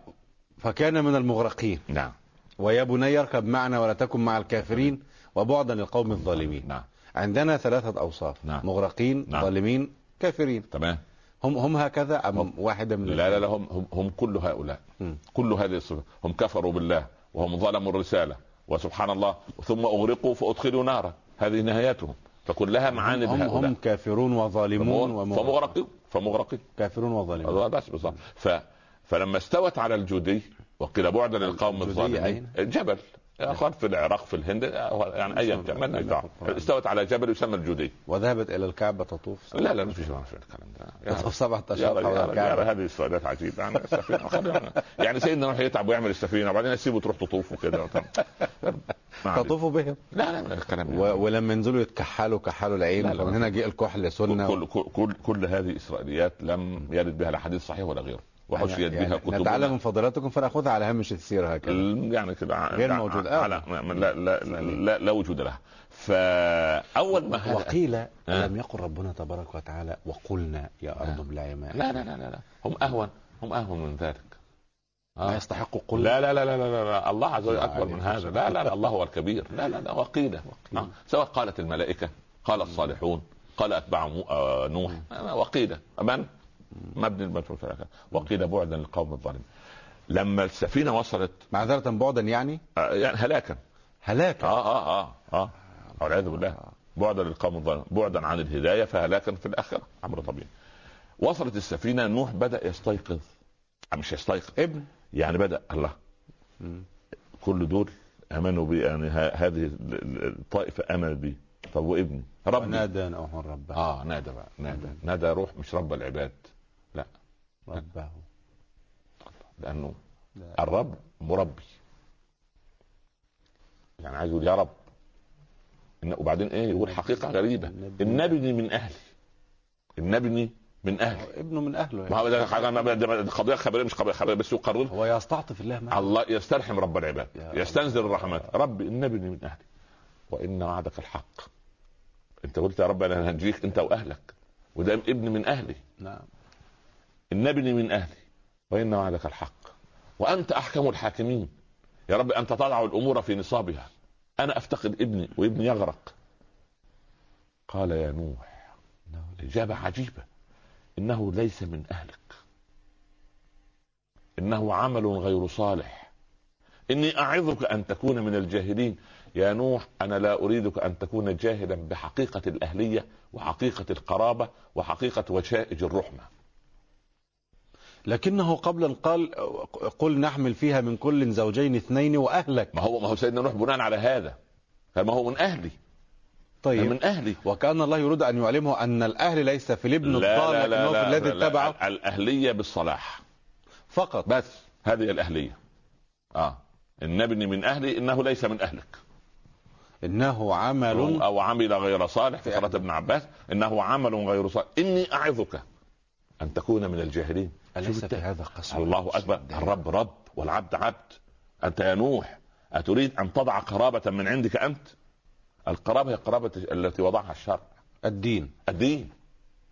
فكان من المغرقين. نعم. ويا بني يركب معنا ولا تكن مع الكافرين وبعدا للقوم الظالمين. نعم. عندنا ثلاثة أوصاف. نعم. مغرقين نعم. ظالمين كافرين. تمام. هم هم هكذا أم هم- واحدة من لا لا لا هم هم, هم كل هؤلاء. مم. كل هذه الصفات. هم كفروا بالله وهم ظلموا الرسالة وسبحان الله. ثم أغرقوا فأدخلوا نارا. هذه نهايتهم فكلها معاند هم, هم كافرون وظالمون ومغرقون فمغرقين كافرون وظالمون. بس بالضبط ف فلما استوت على الجودي وقيل بعدا للقوم الظالمين جبل. يا أخوان في العراق في الهند يعني ايا كان. استوت على جبل يسمى الجودي. وذهبت إلى الكعبة تطوف؟ لا لا ما في الكلام ده. تطوف سبعة رجل- حول الكعبة. هذه السؤالات عجيبة. يعني يعني سيدنا نوح يتعب ويعمل السفينة وبعدين يسيبه تروح تطوف وكده. ما علينا. تطوف بهم؟ لا لا لا الكلام و... ولما ينزلوا يتكحلوا كحلوا العين. فمن هنا جاء الكحل سنة كل, كل, كل, كل هذه اسرائيليات لم يرد بها لا حديث صحيح ولا غيره. وحشيت يعني بها كتب نتعلم من فضيلتكم فناخذها على هامش السيرة هكذا يعني كده غير موجود. آه. على لا لا, لا, لا, لا وجود لها فاول ما وقيل آه. ألم يقل ربنا تبارك وتعالى وقلنا يا أرض ابلعي ماء لا لا لا لا لا هم اهون هم اهون من ذلك ما يستحق قل لا لا لا لا لا, لا, لا. الله عز وجل لا اكبر من هذا لا لا لا الله هو الكبير لا لا لا وقيل آه. سواء قالت الملائكه قال الصالحون قال اتباع آه، نوح آه، وقيل من مبني المفعول في الآخر. وقيل بعدا للقوم الظالمين. لما السفينة وصلت معذرة بعدا يعني؟ آه، يعني هلاكا. هلاك آه آه آه آه. والعياذ بالله. بعدا للقوم الظالمين. بعدا عن الهداية فهلاكا في الآخرة. أمر طبيعي. وصلت السفينة نوح بدأ يستيقظ. آه، مش يستيقظ. ابن. يعني بدأ الله. كل دول آمنوا بي يعني هذه ال- ال- الطائفة آمنت بي. طب وابني؟ ربي. ونادى نوح ربه. آه نادى بقى. نادى. نادى روح مش رب العباد. ربه. لأنه لا. الرب مربي. يعني عايز يقول يا رب. إن- وبعدين إيه؟ يقول حقيقة غريبة. ان ابني من أهلي. ان ابني من أهلي. ابنه من أهله ما يعني. هو ده قضية خبرية مش قضية خبرية بس يقرر هو يستعطف الله معه. الله يسترحم رب العباد. يستنزل الرحمات. ربي ان ابني من أهلي. وإن وعدك الحق. أنت قلت يا رب أنا هنجيك أنت وأهلك. وده ابن من أهلي. نعم. إن ابني من أهلي وإن وعدك الحق وأنت أحكم الحاكمين. يا رب انت تضع الأمور في نصابها. أنا أفتقد ابني وابني يغرق. قال يا نوح اجابه عجيبة. إنه ليس من أهلك. إنه عمل غير صالح. إني أعظك أن تكون من الجاهلين. يا نوح أنا لا أريدك أن تكون جاهلا بحقيقة الأهلية وحقيقة القرابة وحقيقة وشائج الرحمة. لكنه قبلا قال قل نحمل فيها من كل زوجين اثنين وأهلك. ما هو ما هو سيدنا نوح بناء على هذا. فما هو من أهلي. طيب. من أهلي. وكأن الله يريد أن يعلمه أن الأهل ليس في الابن لا الضال لا لكنه لا في الذي اتبعه. لا الأهلية بالصلاح. فقط. بس هذه الأهلية. آه. إن ابني من أهلي إنه ليس من أهلك. إنه عمل أو عمل غير صالح في قراءه ابن عباس. إنه عمل غير صالح. إني أعظك أن تكون من الجاهلين. شوف في هذا قسم الله أكبر. الرب رب والعبد عبد. أنت يا نوح أتريد أن تضع قرابة من عندك أنت؟ القرابة هي القرابة التي وضعها الشرع. الدين. الدين.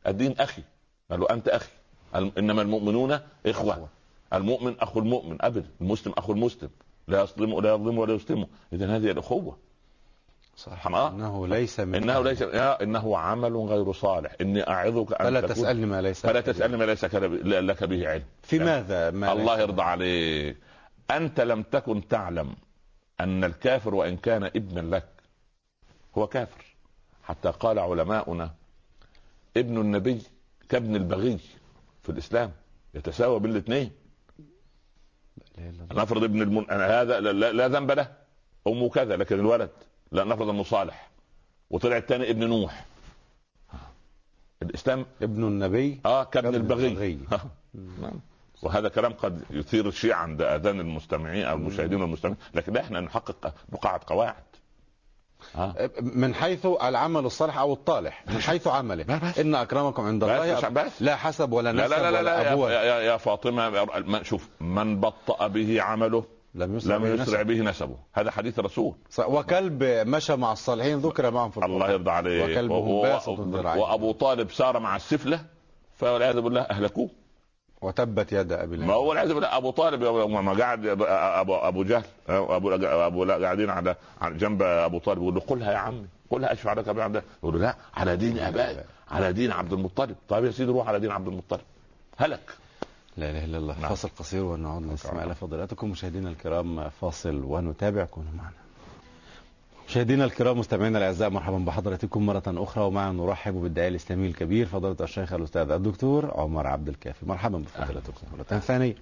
الدين أخي. قال له أنت أخي. الم- إنما المؤمنون إخوة. المؤمن أخو المؤمن. أبدا. المسلم أخو المسلم. لا يظلم ولا يظلم ولا يسلمه. اذا هذه الأخوة. صح. آه. إنه ليس من إنه ليس يا إنه عمل غير صالح. إني أعظك أن فلا تكون- تسألني ما ليس فلا. تسألني ما ليس لك- به علم. في ماذا؟ ما الله ليس- يرضى عليك. أنت لم تكن تعلم أن الكافر وإن كان ابنا لك هو كافر. حتى قال علماؤنا ابن النبي كابن البغي في الإسلام يتساوى إلا الله. نفرض ابن المن... هذا لا, لا ذنب له. أمه كذا لكن الولد لا نفرض أنه صالح. وطلع الثاني ابن نوح. الإسلام ابن النبي؟ آه كابن البغي. وهذا كلام قد يثير الشيء عند آذان المستمعين أو المشاهدين والمستمعين. لكن إحنا نحقق نقاعد قواعد. آه. من حيث العمل الصالح أو الطالح. من حيث عمله. بس. إن أكرمكم عند بس الله مش بس. لا حسب ولا لا نسب لا لا لا, ولا لا أبوه. يا, يا, يا فاطمه شوف من بطأ به عمله لم يسرع لم به يسرع. به نسبه. هذا حديث الرسول. وكلب مشى مع الصالحين ذكر معهم في الله القرآن. يرضى عليه. وكلبهم باسط ذراعيه وأبو طالب سار مع السفلة فوالعياذ بالله أهلكوه. وتبت يد أبي ما لهب هو والعياذ بالله أبو طالب ما قاعد ابو أبو جهل أبو أبو قاعدين على جنب أبو طالب يقول له قلها يا عمي قلها اشفع لك ابي عبد الله يقول له لا على دين ابائي على دين عبد المطلب. طيب يا سيدي روح على دين عبد المطلب. هلك. لا إله إلا الله. نعم. فاصل قصير ونعود نستمع نعم. إلى فضيلتكم مشاهدينا الكرام فاصل ونتابع. كونوا معنا. مشاهدينا الكرام مستمعينا الأعزاء مرحبا بحضراتكم مرة أخرى. ومعنا نرحب بالداعي الإسلامي الكبير فضيلة الشيخ الأستاذ الدكتور عمر عبد الكافي. مرحبا بفضيلتكم مرة ثانية.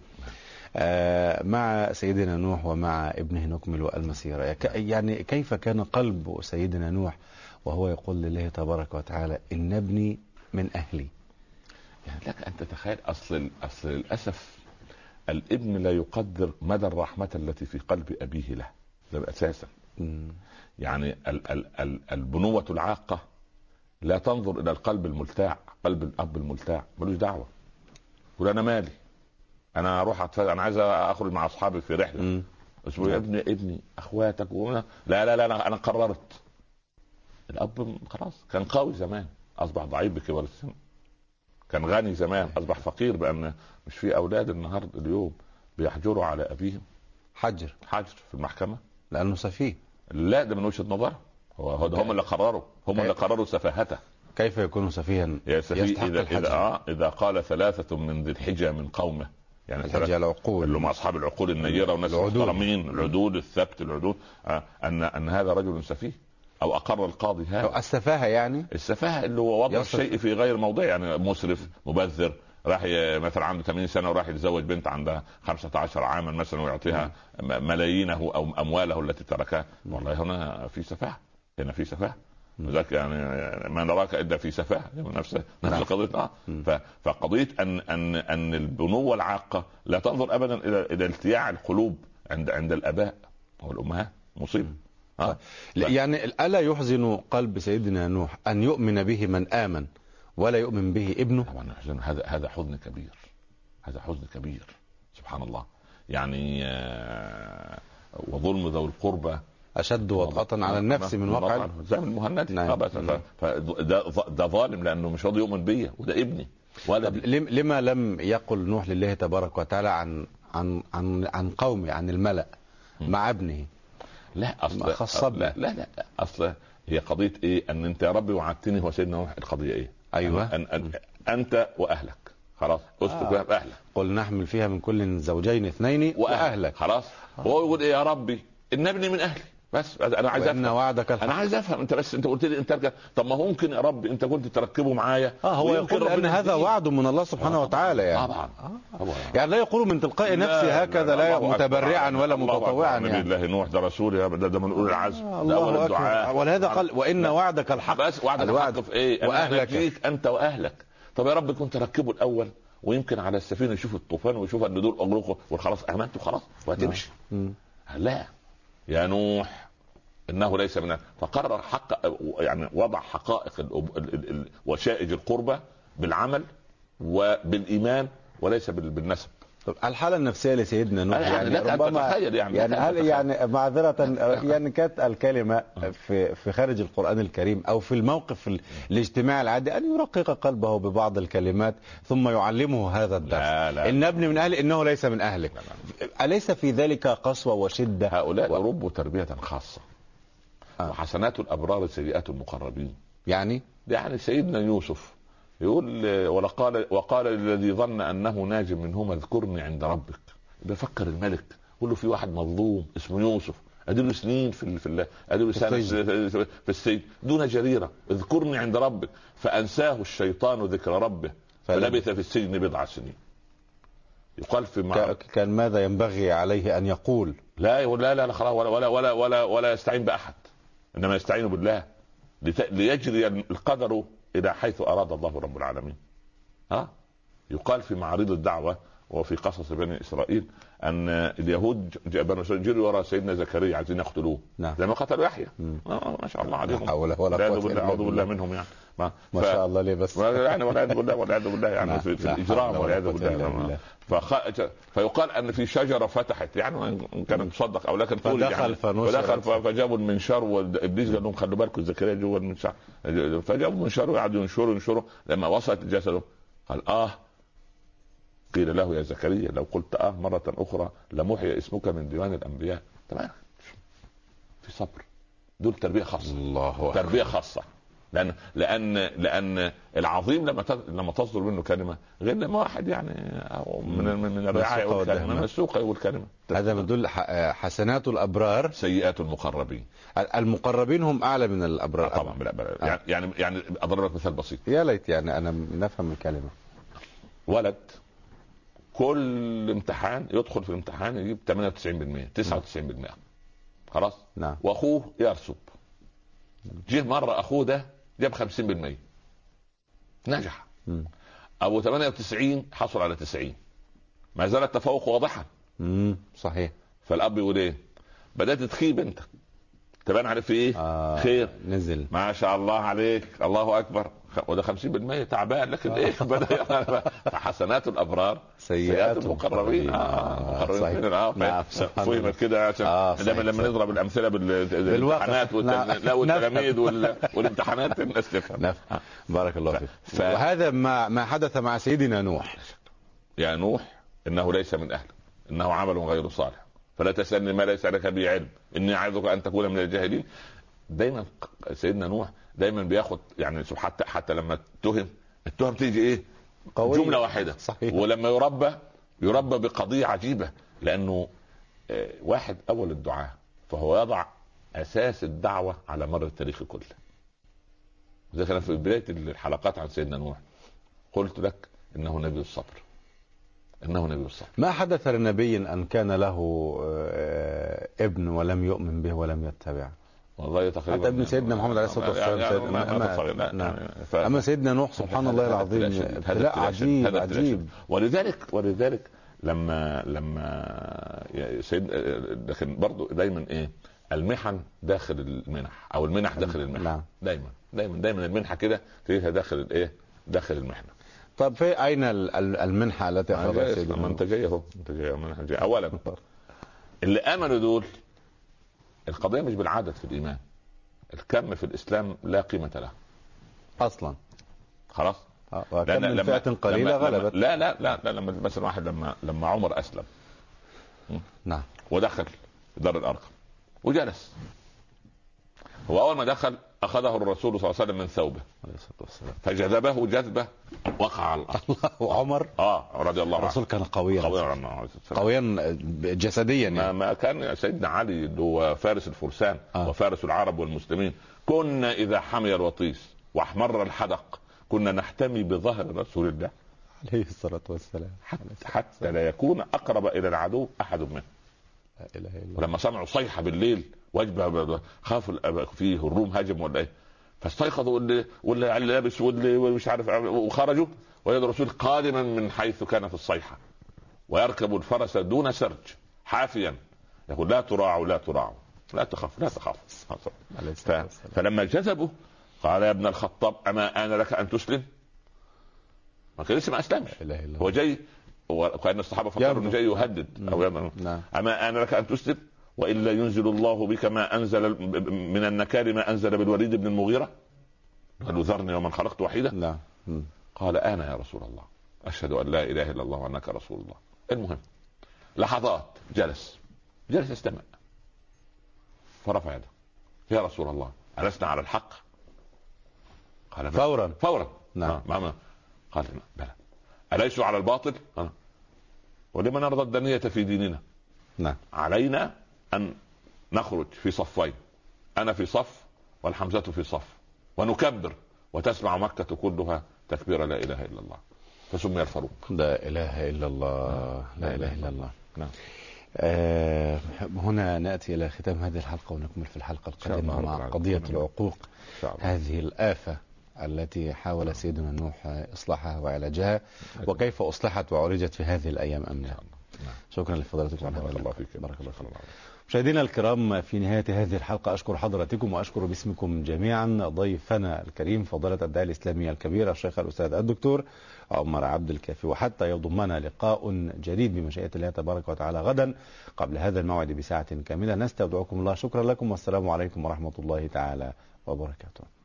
آه، مع سيدنا نوح ومع ابنه نكمل المسيرة. يك- يعني كيف كان قلب سيدنا نوح وهو يقول لله تبارك وتعالى إن ابني من أهلي؟ يعني لك أن تتخيل أصل أصل للأسف الابن لا يقدر مدى الرحمة التي في قلب أبيه له ده أساسا. يعني ال ال ال البنوة العاقة لا تنظر إلى القلب الملتاع قلب الأب الملتاع ملوش دعوة يقول أنا مالي أنا أروح أتفرج. أنا عايز أخرج مع أصحابي في رحلة. اسمه يا ابني ابني أخواتك وأنا- لا لا لا أنا أنا قررت الأب خلاص كان قوي زمان أصبح ضعيف بكبر السن كان غني زمان أصبح فقير بان مش في أولاد النهارده اليوم بيحجروا على أبيهم. حجر. حجر في المحكمة. لأنه سفيه. لا ده من وجهة نظره هو ده هم اللي قرروا. هم اللي قرروا سفاهته. كيف يكون سفيها؟ يا سفيه يستحق اذا الحجر. اذا آه إذا قال ثلاثة من ذي الحجة من قومه. يعني الحجة ثلاثة. العقول. اللي هم أصحاب العقول النيرة والناس العدول. المحترمين العدول الثبت العدول. آه ان أن هذا رجل سفيه. أو أقر القاضي هذا. السفاهة يعني. السفاهة اللي هو وضع يصف. الشيء في غير موضعه يعني مسرف مبذر راح مثلا عنده 80 سنة وراح يتزوج بنت عندها 15 عاما مثلا ويعطيها م- ملايينه أو أمواله التي تركها. والله هنا في سفاهة. هنا في سفاهة. لذلك يعني ما نراك إلا في سفاهة. نفس نفس نعم. القضية. آه. فقضية ان ان أن البنوة العاقة لا تنظر ابدا إلى إلى التياع القلوب عند عند الأباء والأمهات. مصيبة. آه. لا. يعني ألا يحزن قلب سيدنا نوح أن يؤمن به من آمن ولا يؤمن به ابنه؟ طبعا يحزن. هذا هذا حزن كبير. هذا حزن كبير. سبحان الله. يعني آه، وظلم ذوي القربى. أشد وطأة على النفس من واقع زي من المهند نعم. آه نعم. ده ظالم لأنه مش راضي يؤمن بيا وده ابني. لم- لما لم يقل نوح لله تبارك وتعالى عن عن عن عن قومه عن الملأ مع ابنه لا أصل خصبنا. لا لا لا أصل هي قضية إيه؟ أن أنت يا ربي وعدتني هو سيدنا نوح القضية إيه؟ أيوة. أن أن أنت وأهلك. خلاص اسلك آه. باهلك قل نحمل فيها من كل زوجين اثنين وأهلك. خلاص. هو يقول إيه يا ربي؟ إن ابني من أهلي. بس أنا عايز أفهم. وعدك أنا الحق عايز أفهم. أنت بس أنت قلت لي أنت طب ما ممكن يا رب أنت كنت تركبه معايا آه هو يقول ان هذا. وعد من الله سبحانه آه، وتعالى يعني. طبعا. طبعا. يعني لا يقول من تلقاء نفسه هكذا لا أكبر. متبرعا ولا. متطوعا نبي يعني الله نوح ده رسول يا ده, ده من أولي العزم. ده اول الدعاء. ولهذا قال وإن لا. وعدك الحق. بس وعد الوعد. الحق في إيه؟ أنا وأهلك. أنت وأهلك. طب يا رب كنت ركبه الأول ويمكن على السفينة يشوف الطوفان ويشوف إن دول أغرقوا وخلاص أمنت خلاص وهتمشي. مم. لا. يا نوح إنه ليس من فقرر حق يعني وضع حقائق وشائج القربة بالعمل وبالإيمان وليس بال- بالنسب. طب الحالة النفسية لسيدنا نوح يعني يعني, ربما يعني، يعني هل. يعني معذرة يعني كانت الكلمة في في خارج القرآن الكريم أو في الموقف ال- الاجتماعي العادي أن يرقق قلبه ببعض الكلمات ثم يعلمه هذا الدرس. لا، لا. إن ابن من أهلي إنه ليس من أهلك. أليس في ذلك قسوة وشدة؟ هؤلاء و- ربوا تربية خاصة. آه. وحسنات الأبرار سيئات المقربين. يعني؟ يعني سيدنا يوسف يقول ولقال وقال الذي ظن أنه ناج منهما اذكرني عند ربك. بفكر الملك يقول له في واحد مظلوم اسمه يوسف. أديله سنين في في أديله سنة. في السجن. دون جريرة. اذكرني عند ربك. فأنساه الشيطان ذكر ربه. فلبث في السجن بضع سنين. يقال في مع... كان ماذا ينبغي عليه أن يقول؟ لا يقول لا لا لا خلاص ولا ولا ولا ولا, ولا يستعين بأحد. إنما يستعين بالله. ليجري القدر إلى حيث أراد الله رب العالمين. ها؟ يقال في معارض الدعوة وفي قصص بني إسرائيل أن اليهود بنو إسرائيل جروا وراء سيدنا زكريا عايزين يقتلوه. نعم. زي ما قتلوا يحيى. ما شاء الله عليهم. لا حول ولا أعوذ بالله بالله. منهم يعني. ما, ما شاء الله ليه بس يعني والعياذ بالله والعياذ بالله يعني نعم. في, في لا الإجرام ولا والعياذ بالله بالله. فخ... فيقال أن في شجرة فتحت يعني وإن كانت تصدق أو لكن فدخل يعني. فدخل فجابوا المنشار وابليس قال لهم خلوا بالكم زكريا جوه المنشار فجابوا المنشار وقعدوا ينشروا ينشروا لما وصلت جسده قال آه قيل له يا زكريا لو قلت آه مرة أخرى لمحي اسمك من ديوان الأنبياء تمام في صبر دول تربية خاصة الله. تربية خاصة لأن لأن لأن العظيم لما لما تصدر منه كلمة غير لما واحد يعني أو من من, من الرعاية السوق يقول كلمة والدهمة. من السوق يقول كلمة. هذا يدل ح- حسنات الأبرار. سيئات المقربين. المقربين هم أعلى من الأبرار. طبعا لا لا يعني يعني يعني أضرب لك مثال بسيط. يا ليت يعني أنا نفهم الكلمة ولد كل امتحان يدخل في الامتحان يجيب 98% 99% خلاص؟ نعم. وأخوه يرسب. جه مرة أخوه ده جاب 50% نجح. أبو 98 حصل على 90 ما زال التفوق واضحا. صحيح. فالأب يقول إيه؟ بدأت تخيب أنت. تبان في إيه؟ آه. خير. نزل. ما شاء الله عليك. الله أكبر. وده 50% تعبان لكن إيه؟ بدأ فحسنات الأبرار سيئات المقربين. آه المقربين آه نعم، ف- سبحان فهمت. كده عشان آه، لما لما. نضرب الأمثلة. بالامتحانات نعم. لا والتلاميذ وال- والامتحانات الناس تفهم. نفهم. بارك الله فيك. ف- وهذا ما ما حدث مع سيدنا نوح. يا نوح إنه ليس من اهلك إنه عمل غير صالح. فلا تسألني ما ليس لك به علم إني اعظك أن تكون من الجاهلين. دايما سيدنا نوح دايما بياخد يعني حتى حتى لما اتهم التهم تيجي إيه؟ قوية. جملة واحدة صحيح. ولما يربى يربى بقضية عجيبة لأنه آه، واحد أول الدعاء فهو يضع أساس الدعوة على مر التاريخ كله كان في بداية الحلقات عن سيدنا نوح قلت لك إنه نبي الصبر إنه نبي الصبر ما حدث لنبي أن كان له آه، ابن ولم يؤمن به ولم يتبعه والله تقريبا حتى ابن سيدنا محمد عليه الصلاة والسلام يعني سيدنا- ما- ما أما- لا، نعم. يعني ف- أما سيدنا نوح سبحان الله العظيم ابتلاء شديد، عجيب عجيب. ولذلك ولذلك لما لما سيد لكن برضو دايما إيه؟ المحن داخل المنح أو المنح داخل المحن نعم. دايما. دايما دايما المنحة كده تلاقيها داخل الايه داخل المحنه طب في أين ال- ال- المنحة التي أخذها جاي- سيدنا ما أنت نوح؟ جاي أهو. المنحة جاي. اولا اللي آمنوا دول القضية مش بالعدد في الإيمان. الكم في الإسلام لا قيمة له. أصلا. خلاص؟ آه، وكم من فئة قليلة لما غلبت. لا لا لا, لا لما مثلا واحد لما لما عمر أسلم. نعم. ودخل دار الأرقم. وجلس. هو أول ما دخل أخذه الرسول صلى الله عليه وسلم من ثوبه عليه الصلاة والسلام. فجذبه جذبة وقع على الأرض. وعمر. آه رضي الله عنه. الرسول كان قويا. قوي على النبي عليه الصلاة والسلام. قويا جسديا يعني. ما كان سيدنا علي اللي هو فارس الفرسان آه. وفارس العرب والمسلمين. كنا إذا حمي الوطيس واحمر الحدق كنا نحتمي بظهر رسول الله. عليه الصلاة والسلام. حتى, حتى لا يكون أقرب إلى العدو أحد منه. لا إله إلا الله. ولما سمعوا صيحة بالليل وجبه خافوا فيه الروم هاجم ولا إيه؟ فاستيقظوا واللي واللي لابس واللي مش عارف وخرجوا ويد الرسول قادما من حيث كانت الصيحة. ويركب الفرس دون سرج حافيا. يقول لا تراعوا لا تراعوا. لا تخاف لا تخاف ف... فلما جذبوا قال يا ابن الخطاب أما آن لك أن تسلم؟ ما كان لسه ما أسلمش. هو جاي هو كان الصحابه فكروا إنه. جاي يهدد. أو. نعم. أما آن لك أن تسلم؟ وإلا ينزل الله بك ما أنزل من النكال ما أنزل بالوليد بن المغيرة؟ قال له ذرني ومن خلقت وحيدا. مم. قال أنا يا رسول الله. أشهد أن لا إله إلا الله وأنك رسول الله. المهم لحظات جلس. جلس يستمع فرفع يده. يا رسول الله ألسنا على الحق؟ قال. فورا. فورا. نعم. آه، ما قال بلى. أليسوا على الباطل؟ آه. ولما نرضى الدنية في ديننا؟ نعم. علينا أن نخرج في صفين. أنا في صف والحمزة في صف. ونكبر وتسمع مكة كلها تكبير لا إله إلا الله. فسمي الفاروق. لا إله إلا الله. لا إله إلا الله. نعم. آه هنا نأتي إلى ختام هذه الحلقة ونكمل في الحلقة شاء الله القادمه رب مع نعم. العقوق. هذه الآفة التي حاول سيدنا نوح إصلاحها وعلاجها. وكيف أصلحت وعالجت في هذه الأيام أم لا؟ نعم. شكرا لفضيلتكم بارك الله فيك. بارك الله فيك. الله مشاهدينا الكرام في نهاية هذه الحلقة أشكر حضراتكم وأشكر باسمكم جميعا ضيفنا الكريم فضيلة الداعي الإسلامي الكبير الشيخ الأستاذ الدكتور عمر عبد الكافي. وحتى يضمنا لقاء جديد بمشيئة الله تبارك وتعالى غدا قبل هذا الموعد بساعة كاملة. نستودعكم الله شكرا لكم والسلام عليكم ورحمة الله تعالى وبركاته.